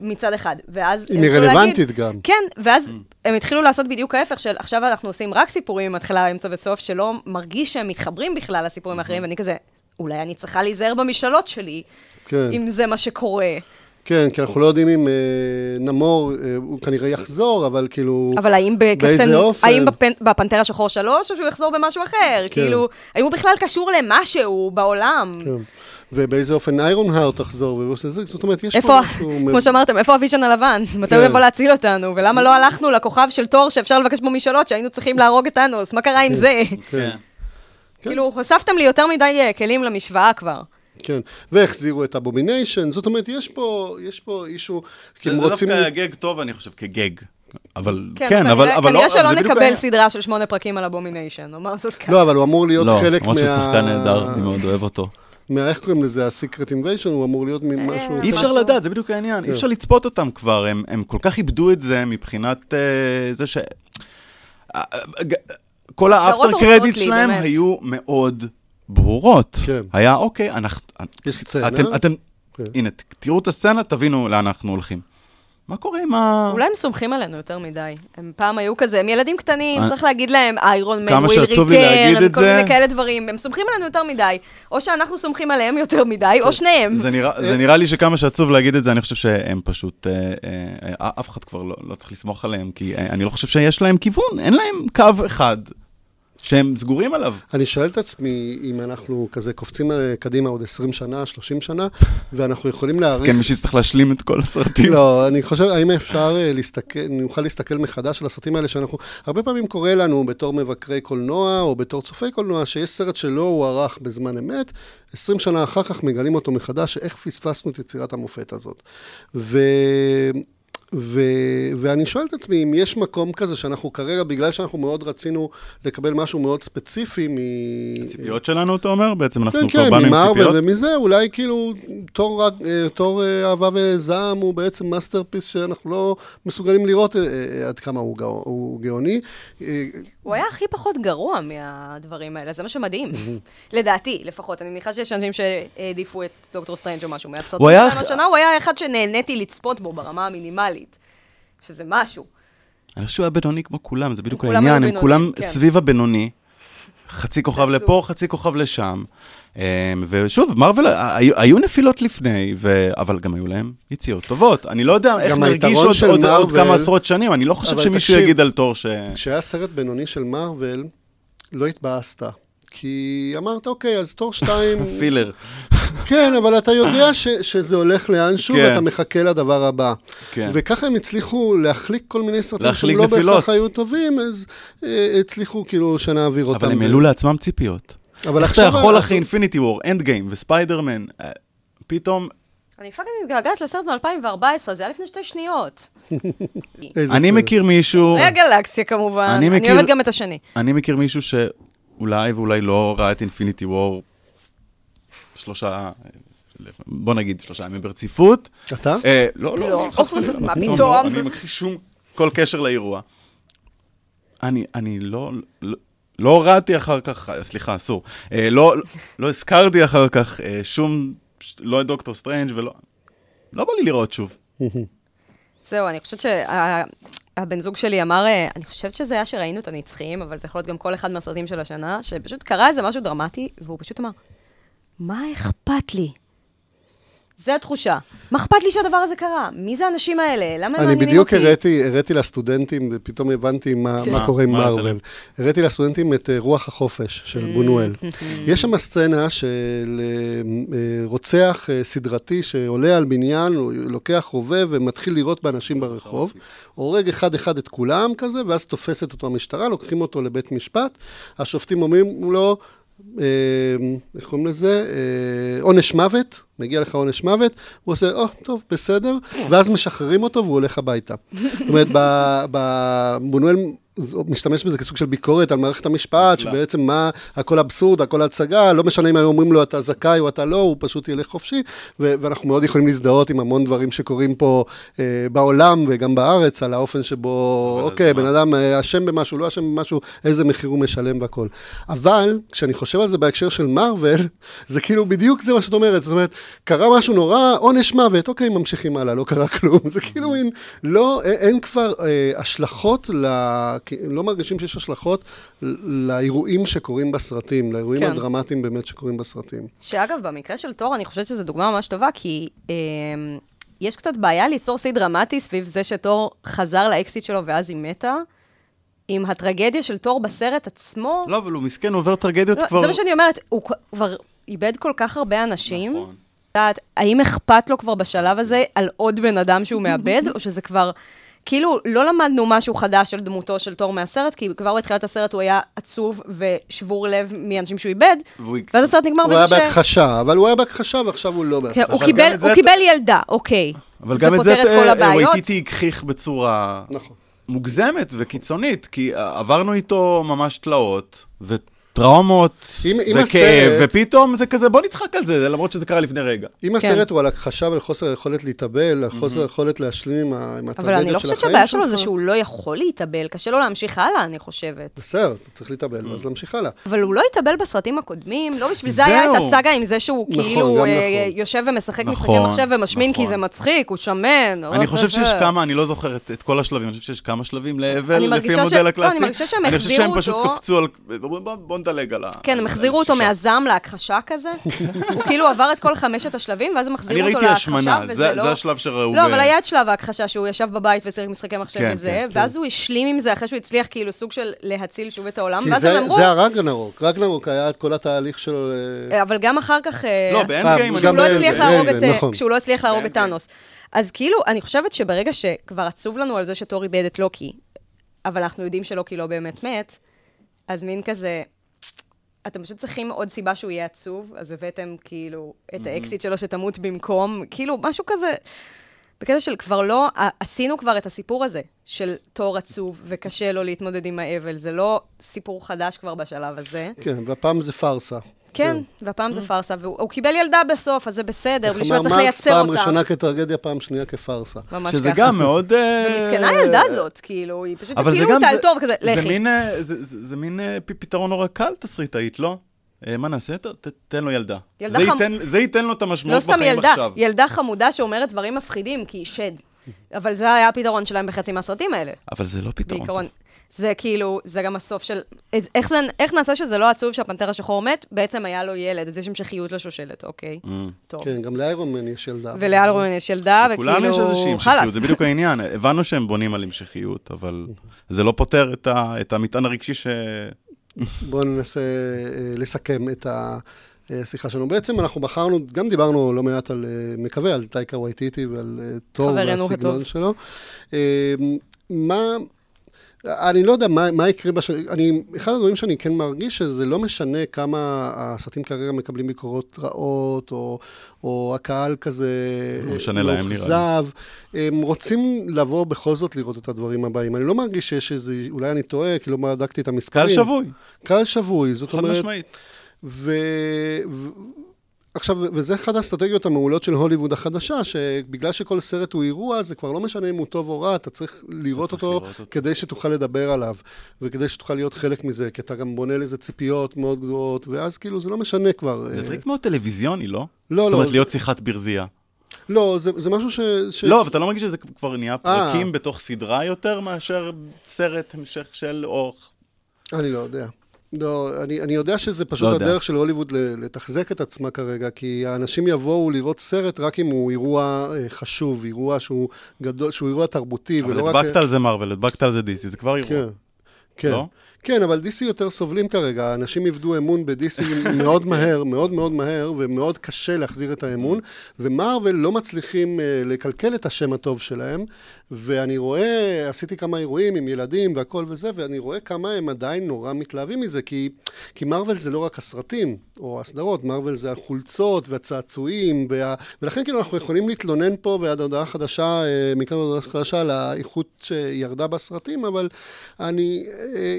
מצד אחד, ואז... היא רלוונטית גם. כן, ואז mm. הם התחילו לעשות בדיוק ההפך של עכשיו אנחנו עושים רק סיפורים עם התחלה, אמצע וסוף, שלא מרגיש שהם מתחברים בכלל לסיפורים mm-hmm. האחרים, ואני כזה, אולי אני צריכה להיזהר במשאלות שלי, כן. אם זה מה שקורה. כן, כי אנחנו לא יודעים אם אה, נמור, אה, הוא כנראה יחזור, אבל כאילו... אבל האם בקפטן... האם בפנ, בפנתר השחור שלוש, או שהוא יחזור במשהו אחר? כן. כאילו, האם הוא בכלל קשור למשהו בעולם? כן. ובאיזה אופן Ironheart תחזור, זאת אומרת, יש פה משהו... כמו שאמרתם, איפה הוויז'ן הלבן? מתי הוא כן. יבוא להציל אותנו? ולמה לא הלכנו לכוכב של תור שאפשר לבקש בו משאלות, שהיינו צריכים להרוג את טאנוס? מה קרה עם כן. זה? כן. כאילו, הוספתם לי יותר מדי אה, כלים למשוואה כבר. כן, והחזירו את אבומיניישן, זאת אומרת, יש פה, יש פה issue, כי הם רוצים... זה דווקא גאג טוב, אני חושב, כגאג. אבל, כן, כן אבל, כנראה, אבל לא... כנראה שלא נקבל סדרה של שמונה פרקים על אבומיניישן, נאמר זאת ככה. לא, אבל הוא אמור להיות לא, חלק מה... לא, למרות שהוא שחקן נהדר, אני מאוד אוהב אותו. מה, איך קוראים לזה, ה-Secret Invasion, הוא אמור להיות מין אה, משהו... אי אפשר לדעת, זה בדיוק העניין, אי כן. אפשר לצפות אותם כבר, הם כל כך איבדו את זה מבחינת אה, זה ש... אה, כל האפטר קרדיט שלהם היו מאוד ברורות. כן. היה, אוקיי, אנחנו... יש סצנה. אתם, אתם, כן. הנה, תראו את הסצנה, תבינו לאן אנחנו הולכים. מה קורה עם ה... אולי הם סומכים עלינו יותר מדי. הם פעם היו כזה, הם ילדים קטנים, צריך להגיד להם, איירון מן וויל ריטר, כל מיני כאלה דברים. הם סומכים עלינו יותר מדי. או שאנחנו סומכים עליהם יותר מדי, או שניהם. זה נראה לי שכמה שעצוב להגיד את זה, אני חושב שהם פשוט, אה, אה, אף אחד כבר לא, לא צריך לסמוך עליהם, כי אה, אני לא חושב שיש להם כיוון, אין להם קו אחד. שהם סגורים עליו. אני שואל את עצמי אם אנחנו כזה קופצים קדימה עוד 20 שנה, 30 שנה, ואנחנו יכולים להעריך... אז כן, מי שיצטרך להשלים את כל הסרטים. לא, אני חושב, האם אפשר אה, להסתכל, נוכל להסתכל מחדש על הסרטים האלה שאנחנו... הרבה פעמים קורה לנו בתור מבקרי קולנוע, או בתור צופי קולנוע, שיש סרט שלא הוארך בזמן אמת, 20 שנה אחר כך מגלים אותו מחדש, איך פספסנו את יצירת המופת הזאת. ו... ו, ואני שואל את עצמי אם יש מקום כזה שאנחנו כרגע, בגלל שאנחנו מאוד רצינו לקבל משהו מאוד ספציפי מ... הציפיות שלנו, אתה אומר? בעצם אנחנו כן, כבר כן, באנו עם ציפיות? כן, כן, ומזה אולי כאילו תור, אה, תור אה, אהבה וזעם הוא בעצם masterpiece שאנחנו לא מסוגלים לראות אה, עד כמה הוא, גאו, הוא גאוני. הוא היה הכי פחות גרוע מהדברים האלה, זה מה שמדהים. לדעתי, לפחות. אני מניחה שיש אנשים שהעדיפו את דוקטור סטרנג' או משהו מהסרטים שלהם השנה, הוא היה אחד שנהניתי לצפות בו ברמה המינימלית, שזה משהו. אני חושב שהוא היה בינוני כמו כולם, זה בדיוק העניין, הם כולם כן. סביב הבינוני. חצי כוכב לפה, חצי כוכב לשם. אמ, ושוב, מרוויל, היו, היו נפילות לפני, ו... אבל גם היו להם יציאות טובות. אני לא יודע איך נרגיש עוד, עוד, מרוול, עוד כמה עשרות שנים, אני לא חושב שמישהו תקשיב, יגיד על תור ש... כשהיה סרט בינוני של מרוויל, לא התבאסת. כי אמרת, אוקיי, אז תור שתיים... פילר. כן, אבל אתה יודע ש, שזה הולך לאנשהו, כן. ואתה מחכה לדבר הבא. כן. וככה הם הצליחו להחליק כל מיני סרטים שהם לא בהכרח היו טובים, אז אה, הצליחו כאילו שנעביר אותם. אבל הם העלו לעצמם ציפיות. אבל עכשיו... איך אתה יכול אחרי Infinity War, Endgame וספיידרמן, פתאום... אני fucking מתגעגעת לסרט מ-2014, זה היה לפני שתי שניות. אני מכיר מישהו... היה גלקסיה כמובן, אני אוהבת גם את השני. אני מכיר מישהו שאולי ואולי לא ראה את Infinity War שלושה... בוא נגיד שלושה ימים ברציפות. אתה? אה, לא, לא, לא, חס וחלילה. מה פתאום? אני מכחיש שום כל קשר לאירוע. אני, אני לא, לא הורדתי אחר כך, סליחה, אסור, אה, לא, לא הזכרתי אחר כך אה, שום, לא את דוקטור סטרנג' ולא, לא בא לי לראות שוב. זהו, אני חושבת שהבן זוג שלי אמר, אה, אני חושבת שזה היה שראינו את הנצחים, אבל זה יכול להיות גם כל אחד מהסרטים של השנה, שפשוט קרה איזה משהו דרמטי, והוא פשוט אמר, מה אכפת לי? זה התחושה. מה אכפת לי שהדבר הזה קרה? מי זה האנשים האלה? למה הם מעניינים אותי? אני בדיוק הראיתי, הראיתי לסטודנטים, ופתאום הבנתי מה, מה קורה עם מארוול. הראיתי לסטודנטים את אה, רוח החופש של mm. בונואל. יש שם סצנה של אה, רוצח אה, סדרתי שעולה על בניין, הוא לוקח רובה ומתחיל לירות באנשים ברחוב, הורג אחד-אחד את כולם כזה, ואז תופסת אותו המשטרה, לוקחים אותו לבית משפט, השופטים אומרים לו, איך קוראים לזה? עונש מוות. מגיע לך עונש מוות, הוא עושה, או, oh, טוב, בסדר, ואז משחררים אותו והוא הולך הביתה. זאת אומרת, בבונואל משתמש בזה כסוג של ביקורת על מערכת המשפט, שבעצם מה, הכל אבסורד, הכל הצגה, לא משנה אם היו אומרים לו אתה זכאי או אתה לא, הוא פשוט ילך חופשי, ואנחנו מאוד יכולים להזדהות עם המון דברים שקורים פה אה, בעולם וגם בארץ, על האופן שבו, אוקיי, בן אדם אה, אשם במשהו, לא אשם במשהו, איזה מחיר הוא משלם והכל. אבל, כשאני חושב על זה בהקשר של מארוול, זה כאילו בדיוק זה מה שאת אומרת, זאת אומרת, קרה משהו נורא, עונש מוות, אוקיי, ממשיכים הלאה, לא קרה כלום. זה כאילו מין, לא, אין כבר אה, השלכות, ל, לא מרגישים שיש השלכות לאירועים שקורים בסרטים, לאירועים כן. הדרמטיים באמת שקורים בסרטים. שאגב, במקרה של תור, אני חושבת שזו דוגמה ממש טובה, כי... אה, יש קצת בעיה ליצור שיא דרמטי סביב זה שתור חזר לאקסיט שלו ואז היא מתה. עם הטרגדיה של תור בסרט עצמו... לא, אבל הוא מסכן, הוא עובר טרגדיות לא, כבר... זה מה שאני אומרת, הוא כבר איבד כל כך הרבה אנשים. נכון. יודעת, האם אכפת לו כבר בשלב הזה על עוד בן אדם שהוא מאבד, או שזה כבר... כאילו, לא למדנו משהו חדש על דמותו של תור מהסרט, כי כבר בתחילת הסרט הוא היה עצוב ושבור לב מאנשים שהוא איבד, ואז הסרט נגמר בזה ש... הוא היה בהכחשה, אבל הוא היה בהכחשה ועכשיו הוא לא בהכחשה. כן, הוא, קיבל, הוא קיבל ילדה, אוקיי. אבל גם את זה אה, וויטיטי הגחיך בצורה נכון. מוגזמת וקיצונית, כי עברנו איתו ממש תלאות, טראומות וכאב, ופתאום זה כזה, בוא נצחק על זה, למרות שזה קרה לפני רגע. אם כן. הסרט הוא על הכחשה ועל חוסר היכולת להתאבל, על חוסר היכולת להשלים עם הטרגדיות של החיים אבל אני לא חושבת שהבעיה שלו זה שהוא לא יכול להתאבל, קשה לו להמשיך הלאה, אני חושבת. בסדר, אתה צריך להתאבל, ואז להמשיך הלאה. אבל הוא לא התאבל בסרטים הקודמים, לא בשביל זה היה את הסאגה עם זה שהוא נכון, כאילו אה, נכון. יושב ומשחק משחקי נכון, מחשב ומשמין, כי זה מצחיק, הוא שמן. אני חושב שיש כמה, אני לא זוכר את כל השלבים, אני חושב שיש כמה שלבים לאבל לפי המודל הקלאסי. אני מרגישה שהם החזירו אותו. נדלג על ה... כן, הם החזירו אותו מהזעם להכחשה כזה. הוא כאילו עבר את כל חמשת השלבים, ואז הם החזירו אותו להכחשה, וזה לא... אני ראיתי השמנה, זה השלב שראו... לא, אבל היה את שלב ההכחשה, שהוא ישב בבית ושיחק משחקי מחשב כן, וזה, כן, ואז כן. הוא השלים עם זה אחרי שהוא הצליח כאילו סוג של להציל שוב את העולם, ואז הם אמרו... זה הרגנרוק, רגנרוק היה את כל התהליך שלו... אה, אבל גם אחר כך... אה, לא, באנד גיים... נכון. כשהוא לא הצליח להרוג את טאנוס. אז כאילו, אני חושבת שברגע שכבר עצוב לנו על זה שטור איבד את לוקי, אבל אנחנו יודעים שלוקי לא באמת מת, אז מין כזה, אתם פשוט צריכים עוד סיבה שהוא יהיה עצוב, אז הבאתם כאילו את האקסיט שלו שתמות במקום, כאילו משהו כזה, בקטע של כבר לא, עשינו כבר את הסיפור הזה של תור עצוב וקשה לו להתמודד עם האבל, זה לא סיפור חדש כבר בשלב הזה. כן, והפעם זה פארסה. כן, כן, והפעם זה פארסה, והוא קיבל ילדה בסוף, אז זה בסדר, בלי שהוא צריך לייצר אותה. פעם ראשונה כטרגדיה, פעם שנייה כפארסה. ממש ככה. שזה גם מאוד... אה, ומסכנה הילדה הזאת, כאילו, היא פשוט הפילו אותה על טוב, כזה, לכי. אה, זה מין אה, פתרון נורא קל תסריטאית, לא? מה נעשה? תן לו ילדה. זה ייתן לו את המשמעות בחיים עכשיו. לא סתם ילדה, ילדה חמודה שאומרת דברים מפחידים, כי היא שד. אבל זה היה הפתרון שלהם בחצי מהסרטים האלה. אבל זה לא פתרון בעיקרון. זה כאילו, זה גם הסוף של... איך, זה, איך נעשה שזה לא עצוב שהפנתר השחור מת? בעצם היה לו ילד, אז יש המשכיות לשושלת, אוקיי? Mm. טוב. כן, גם לאיירון מן יש ילדה. ולאיירון מן יש ילדה, וכאילו... לכולם יש איזושהי המשכיות, זה בדיוק העניין. הבנו שהם בונים על המשכיות, אבל זה לא פותר את, ה, את המטען הרגשי ש... בואו ננסה אה, לסכם את ה... השיחה שלנו. בעצם אנחנו בחרנו, גם דיברנו לא מעט על, אה, מקווה, על טייקה וייטיטי ועל אה, תור והסגנון שלו. מה, אני לא יודע מה, מה יקרה בשנים, אני, אחד הדברים שאני כן מרגיש שזה לא משנה כמה הסרטים כרגע מקבלים ביקורות רעות, או, או הקהל כזה לא משנה להם נראה לי. הם רוצים לבוא בכל זאת לראות את הדברים הבאים. אני לא מרגיש שיש איזה, אולי אני טועה, כי לא בדקתי את המספרים. קהל שבוי. קהל שבוי, זאת אומרת... חד משמעית. ו... ו... עכשיו, וזה אחת האסטרטגיות המעולות של הוליווד החדשה, שבגלל שכל סרט הוא אירוע, זה כבר לא משנה אם הוא טוב או רע, אתה צריך לראות אתה אותו לראות כדי שתוכל לדבר עליו, וכדי שתוכל להיות חלק מזה, כי אתה גם בונה לזה ציפיות מאוד גדולות, ואז כאילו זה לא משנה כבר. זה טריק מאוד טלוויזיוני, לא? לא, לא. זאת אומרת, זה... להיות שיחת ברזייה. לא, זה, זה משהו ש... ש... לא, אבל אתה לא מרגיש שזה כבר נהיה אה. פרקים אה. בתוך סדרה יותר מאשר סרט המשך של אורך? אני לא יודע. לא, אני, אני יודע שזה פשוט לא הדרך יודע. של הוליווד לתחזק את עצמה כרגע, כי האנשים יבואו לראות סרט רק אם הוא אירוע אה, חשוב, אירוע שהוא גדול, שהוא אירוע תרבותי, ולא רק... אבל הדבקת על זה מרוויל, הדבקת על זה דיסי, זה כבר אירוע. כן, כן. לא? כן, אבל DC יותר סובלים כרגע, אנשים איבדו אמון ב-DC מאוד מהר, מאוד מאוד מהר, ומאוד קשה להחזיר את האמון, ומרוויל לא מצליחים uh, לקלקל את השם הטוב שלהם, ואני רואה, עשיתי כמה אירועים עם ילדים והכל וזה, ואני רואה כמה הם עדיין נורא מתלהבים מזה, כי, כי מרוויל זה לא רק הסרטים או הסדרות, מרוויל זה החולצות והצעצועים, וה, ולכן כאילו אנחנו יכולים להתלונן פה ועד הודעה חדשה, uh, מכאן הודעה חדשה על האיכות שירדה בסרטים, אבל אני,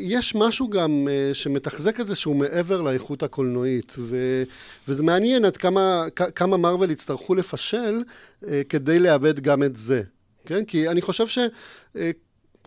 יש יש משהו גם uh, שמתחזק את זה שהוא מעבר לאיכות הקולנועית, ו, וזה מעניין עד כמה, כמה מרוויל יצטרכו לפשל uh, כדי לאבד גם את זה, כן? כי אני חושב ש... Uh,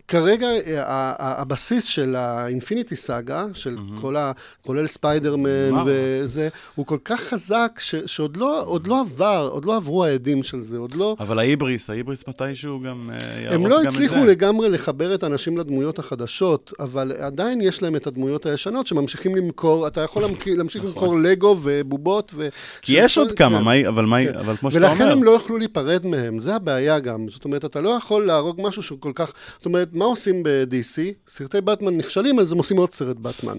כרגע אה, הבסיס של האינפיניטי סאגה, של mm-hmm. כל ה... כולל ספיידרמן וזה, הוא כל כך חזק, ש, שעוד לא, לא עבר, עוד לא עברו העדים של זה, עוד לא... אבל ההיבריס, ההיבריס מתישהו גם אה, יהרוס גם את זה. הם לא הצליחו לגמרי לחבר את האנשים לדמויות החדשות, אבל עדיין יש להם את הדמויות הישנות שממשיכים למכור, אתה יכול להמשיך נכון. למכור לגו ובובות ו... כי יש עוד כמה, כן. אבל, מה, כן. אבל כמו שאתה אומר... ולכן הם לא יוכלו להיפרד מהם, זה הבעיה גם. זאת אומרת, אתה לא יכול להרוג משהו שהוא כל כך... זאת אומרת, מה עושים ב-DC? סרטי באטמן נכשלים, אז הם עושים עוד סרט באטמן.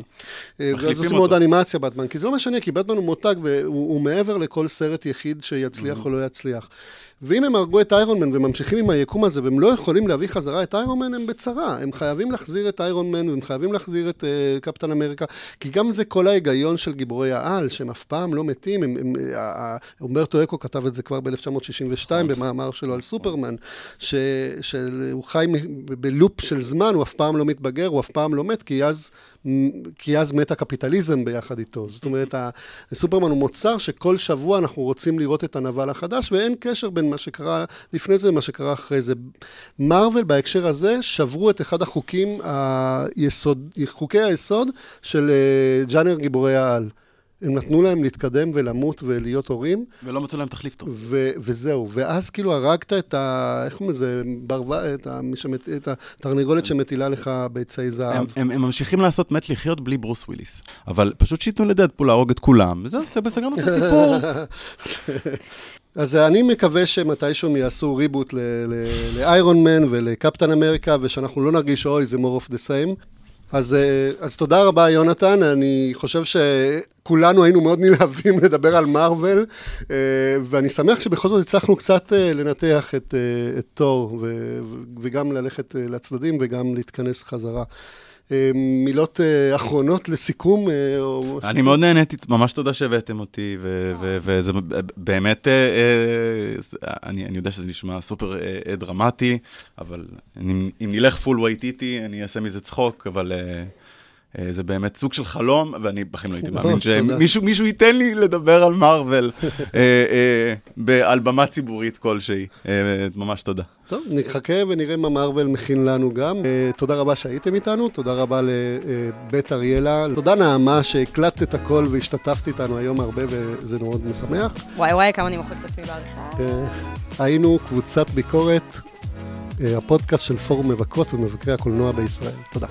אה, ואז עושים עוד אנימציה באטמן, כי זה לא משנה, כי באטמן הוא מותג והוא מעבר לכל סרט יחיד שיצליח או לא יצליח. ואם הם הרגו את איירון מן וממשיכים עם היקום הזה והם לא יכולים להביא חזרה את איירון מן, הם בצרה. הם חייבים להחזיר את איירון מן והם חייבים להחזיר את uh, קפטן אמריקה, כי גם זה כל ההיגיון של גיבורי העל, שהם אף פעם לא מתים. הם, הם, אומברטו אקו כתב את זה כבר ב-1962 במאמר שלו על סופרמן, שהוא חי בלופ של זמן, הוא אף פעם לא מתבגר, הוא אף פעם לא מת, כי אז... כי אז מת הקפיטליזם ביחד איתו. זאת אומרת, סופרמן הוא מוצר שכל שבוע אנחנו רוצים לראות את הנבל החדש, ואין קשר בין מה שקרה לפני זה למה שקרה אחרי זה. מארוול בהקשר הזה שברו את אחד החוקים, היסוד, חוקי היסוד של אה, ג'אנר גיבורי העל. הם נתנו להם להתקדם ולמות ולהיות הורים. ולא מצאו להם תחליף טוב. ו- וזהו, ואז כאילו הרגת את ה... איך קוראים לזה? ברווה, את, ה- שמת, את התרנגולת שמטילה לך ביצי זהב. הם, הם, הם ממשיכים לעשות מת לחיות בלי ברוס וויליס. אבל פשוט שייתנו לדדפול להרוג את כולם, וזהו, סגרנו את הסיפור. אז אני מקווה שמתישהו הם יעשו ריבוט לאיירון מן ולקפטן אמריקה, ושאנחנו לא נרגיש, אוי, זה more of the same. אז, אה, אז תודה רבה, יונתן. אני חושב שכולנו היינו מאוד נלהבים לדבר על מארוול, אה, ואני שמח שבכל זאת הצלחנו קצת אה, לנתח את, את תור, וגם ללכת לצדדים וגם להתכנס חזרה. אה, מילות אה, אחרונות לסיכום? אה, אני מאוד נהניתי, ממש תודה שהבאתם אותי, וזה באמת, אני יודע שזה נשמע סופר דרמטי, אבל אם נלך פול ווייט איטי, אני אעשה מזה צחוק, אבל... אה, זה באמת סוג של חלום, ואני בחיים לא הייתי מאמין שמישהו ייתן לי לדבר על מארוול אה, אה, על במה ציבורית כלשהי. ממש תודה. טוב, נחכה ונראה מה מארוול מכין לנו גם. תודה רבה שהייתם איתנו, תודה רבה לבית אריאלה. תודה נעמה שהקלטת את הכל והשתתפת איתנו היום הרבה, וזה מאוד משמח. וואי וואי, כמה אני מוחק את עצמי בעריכה. היינו קבוצת ביקורת. הפודקאסט של פורום מבקרות ומבקרי הקולנוע בישראל. תודה.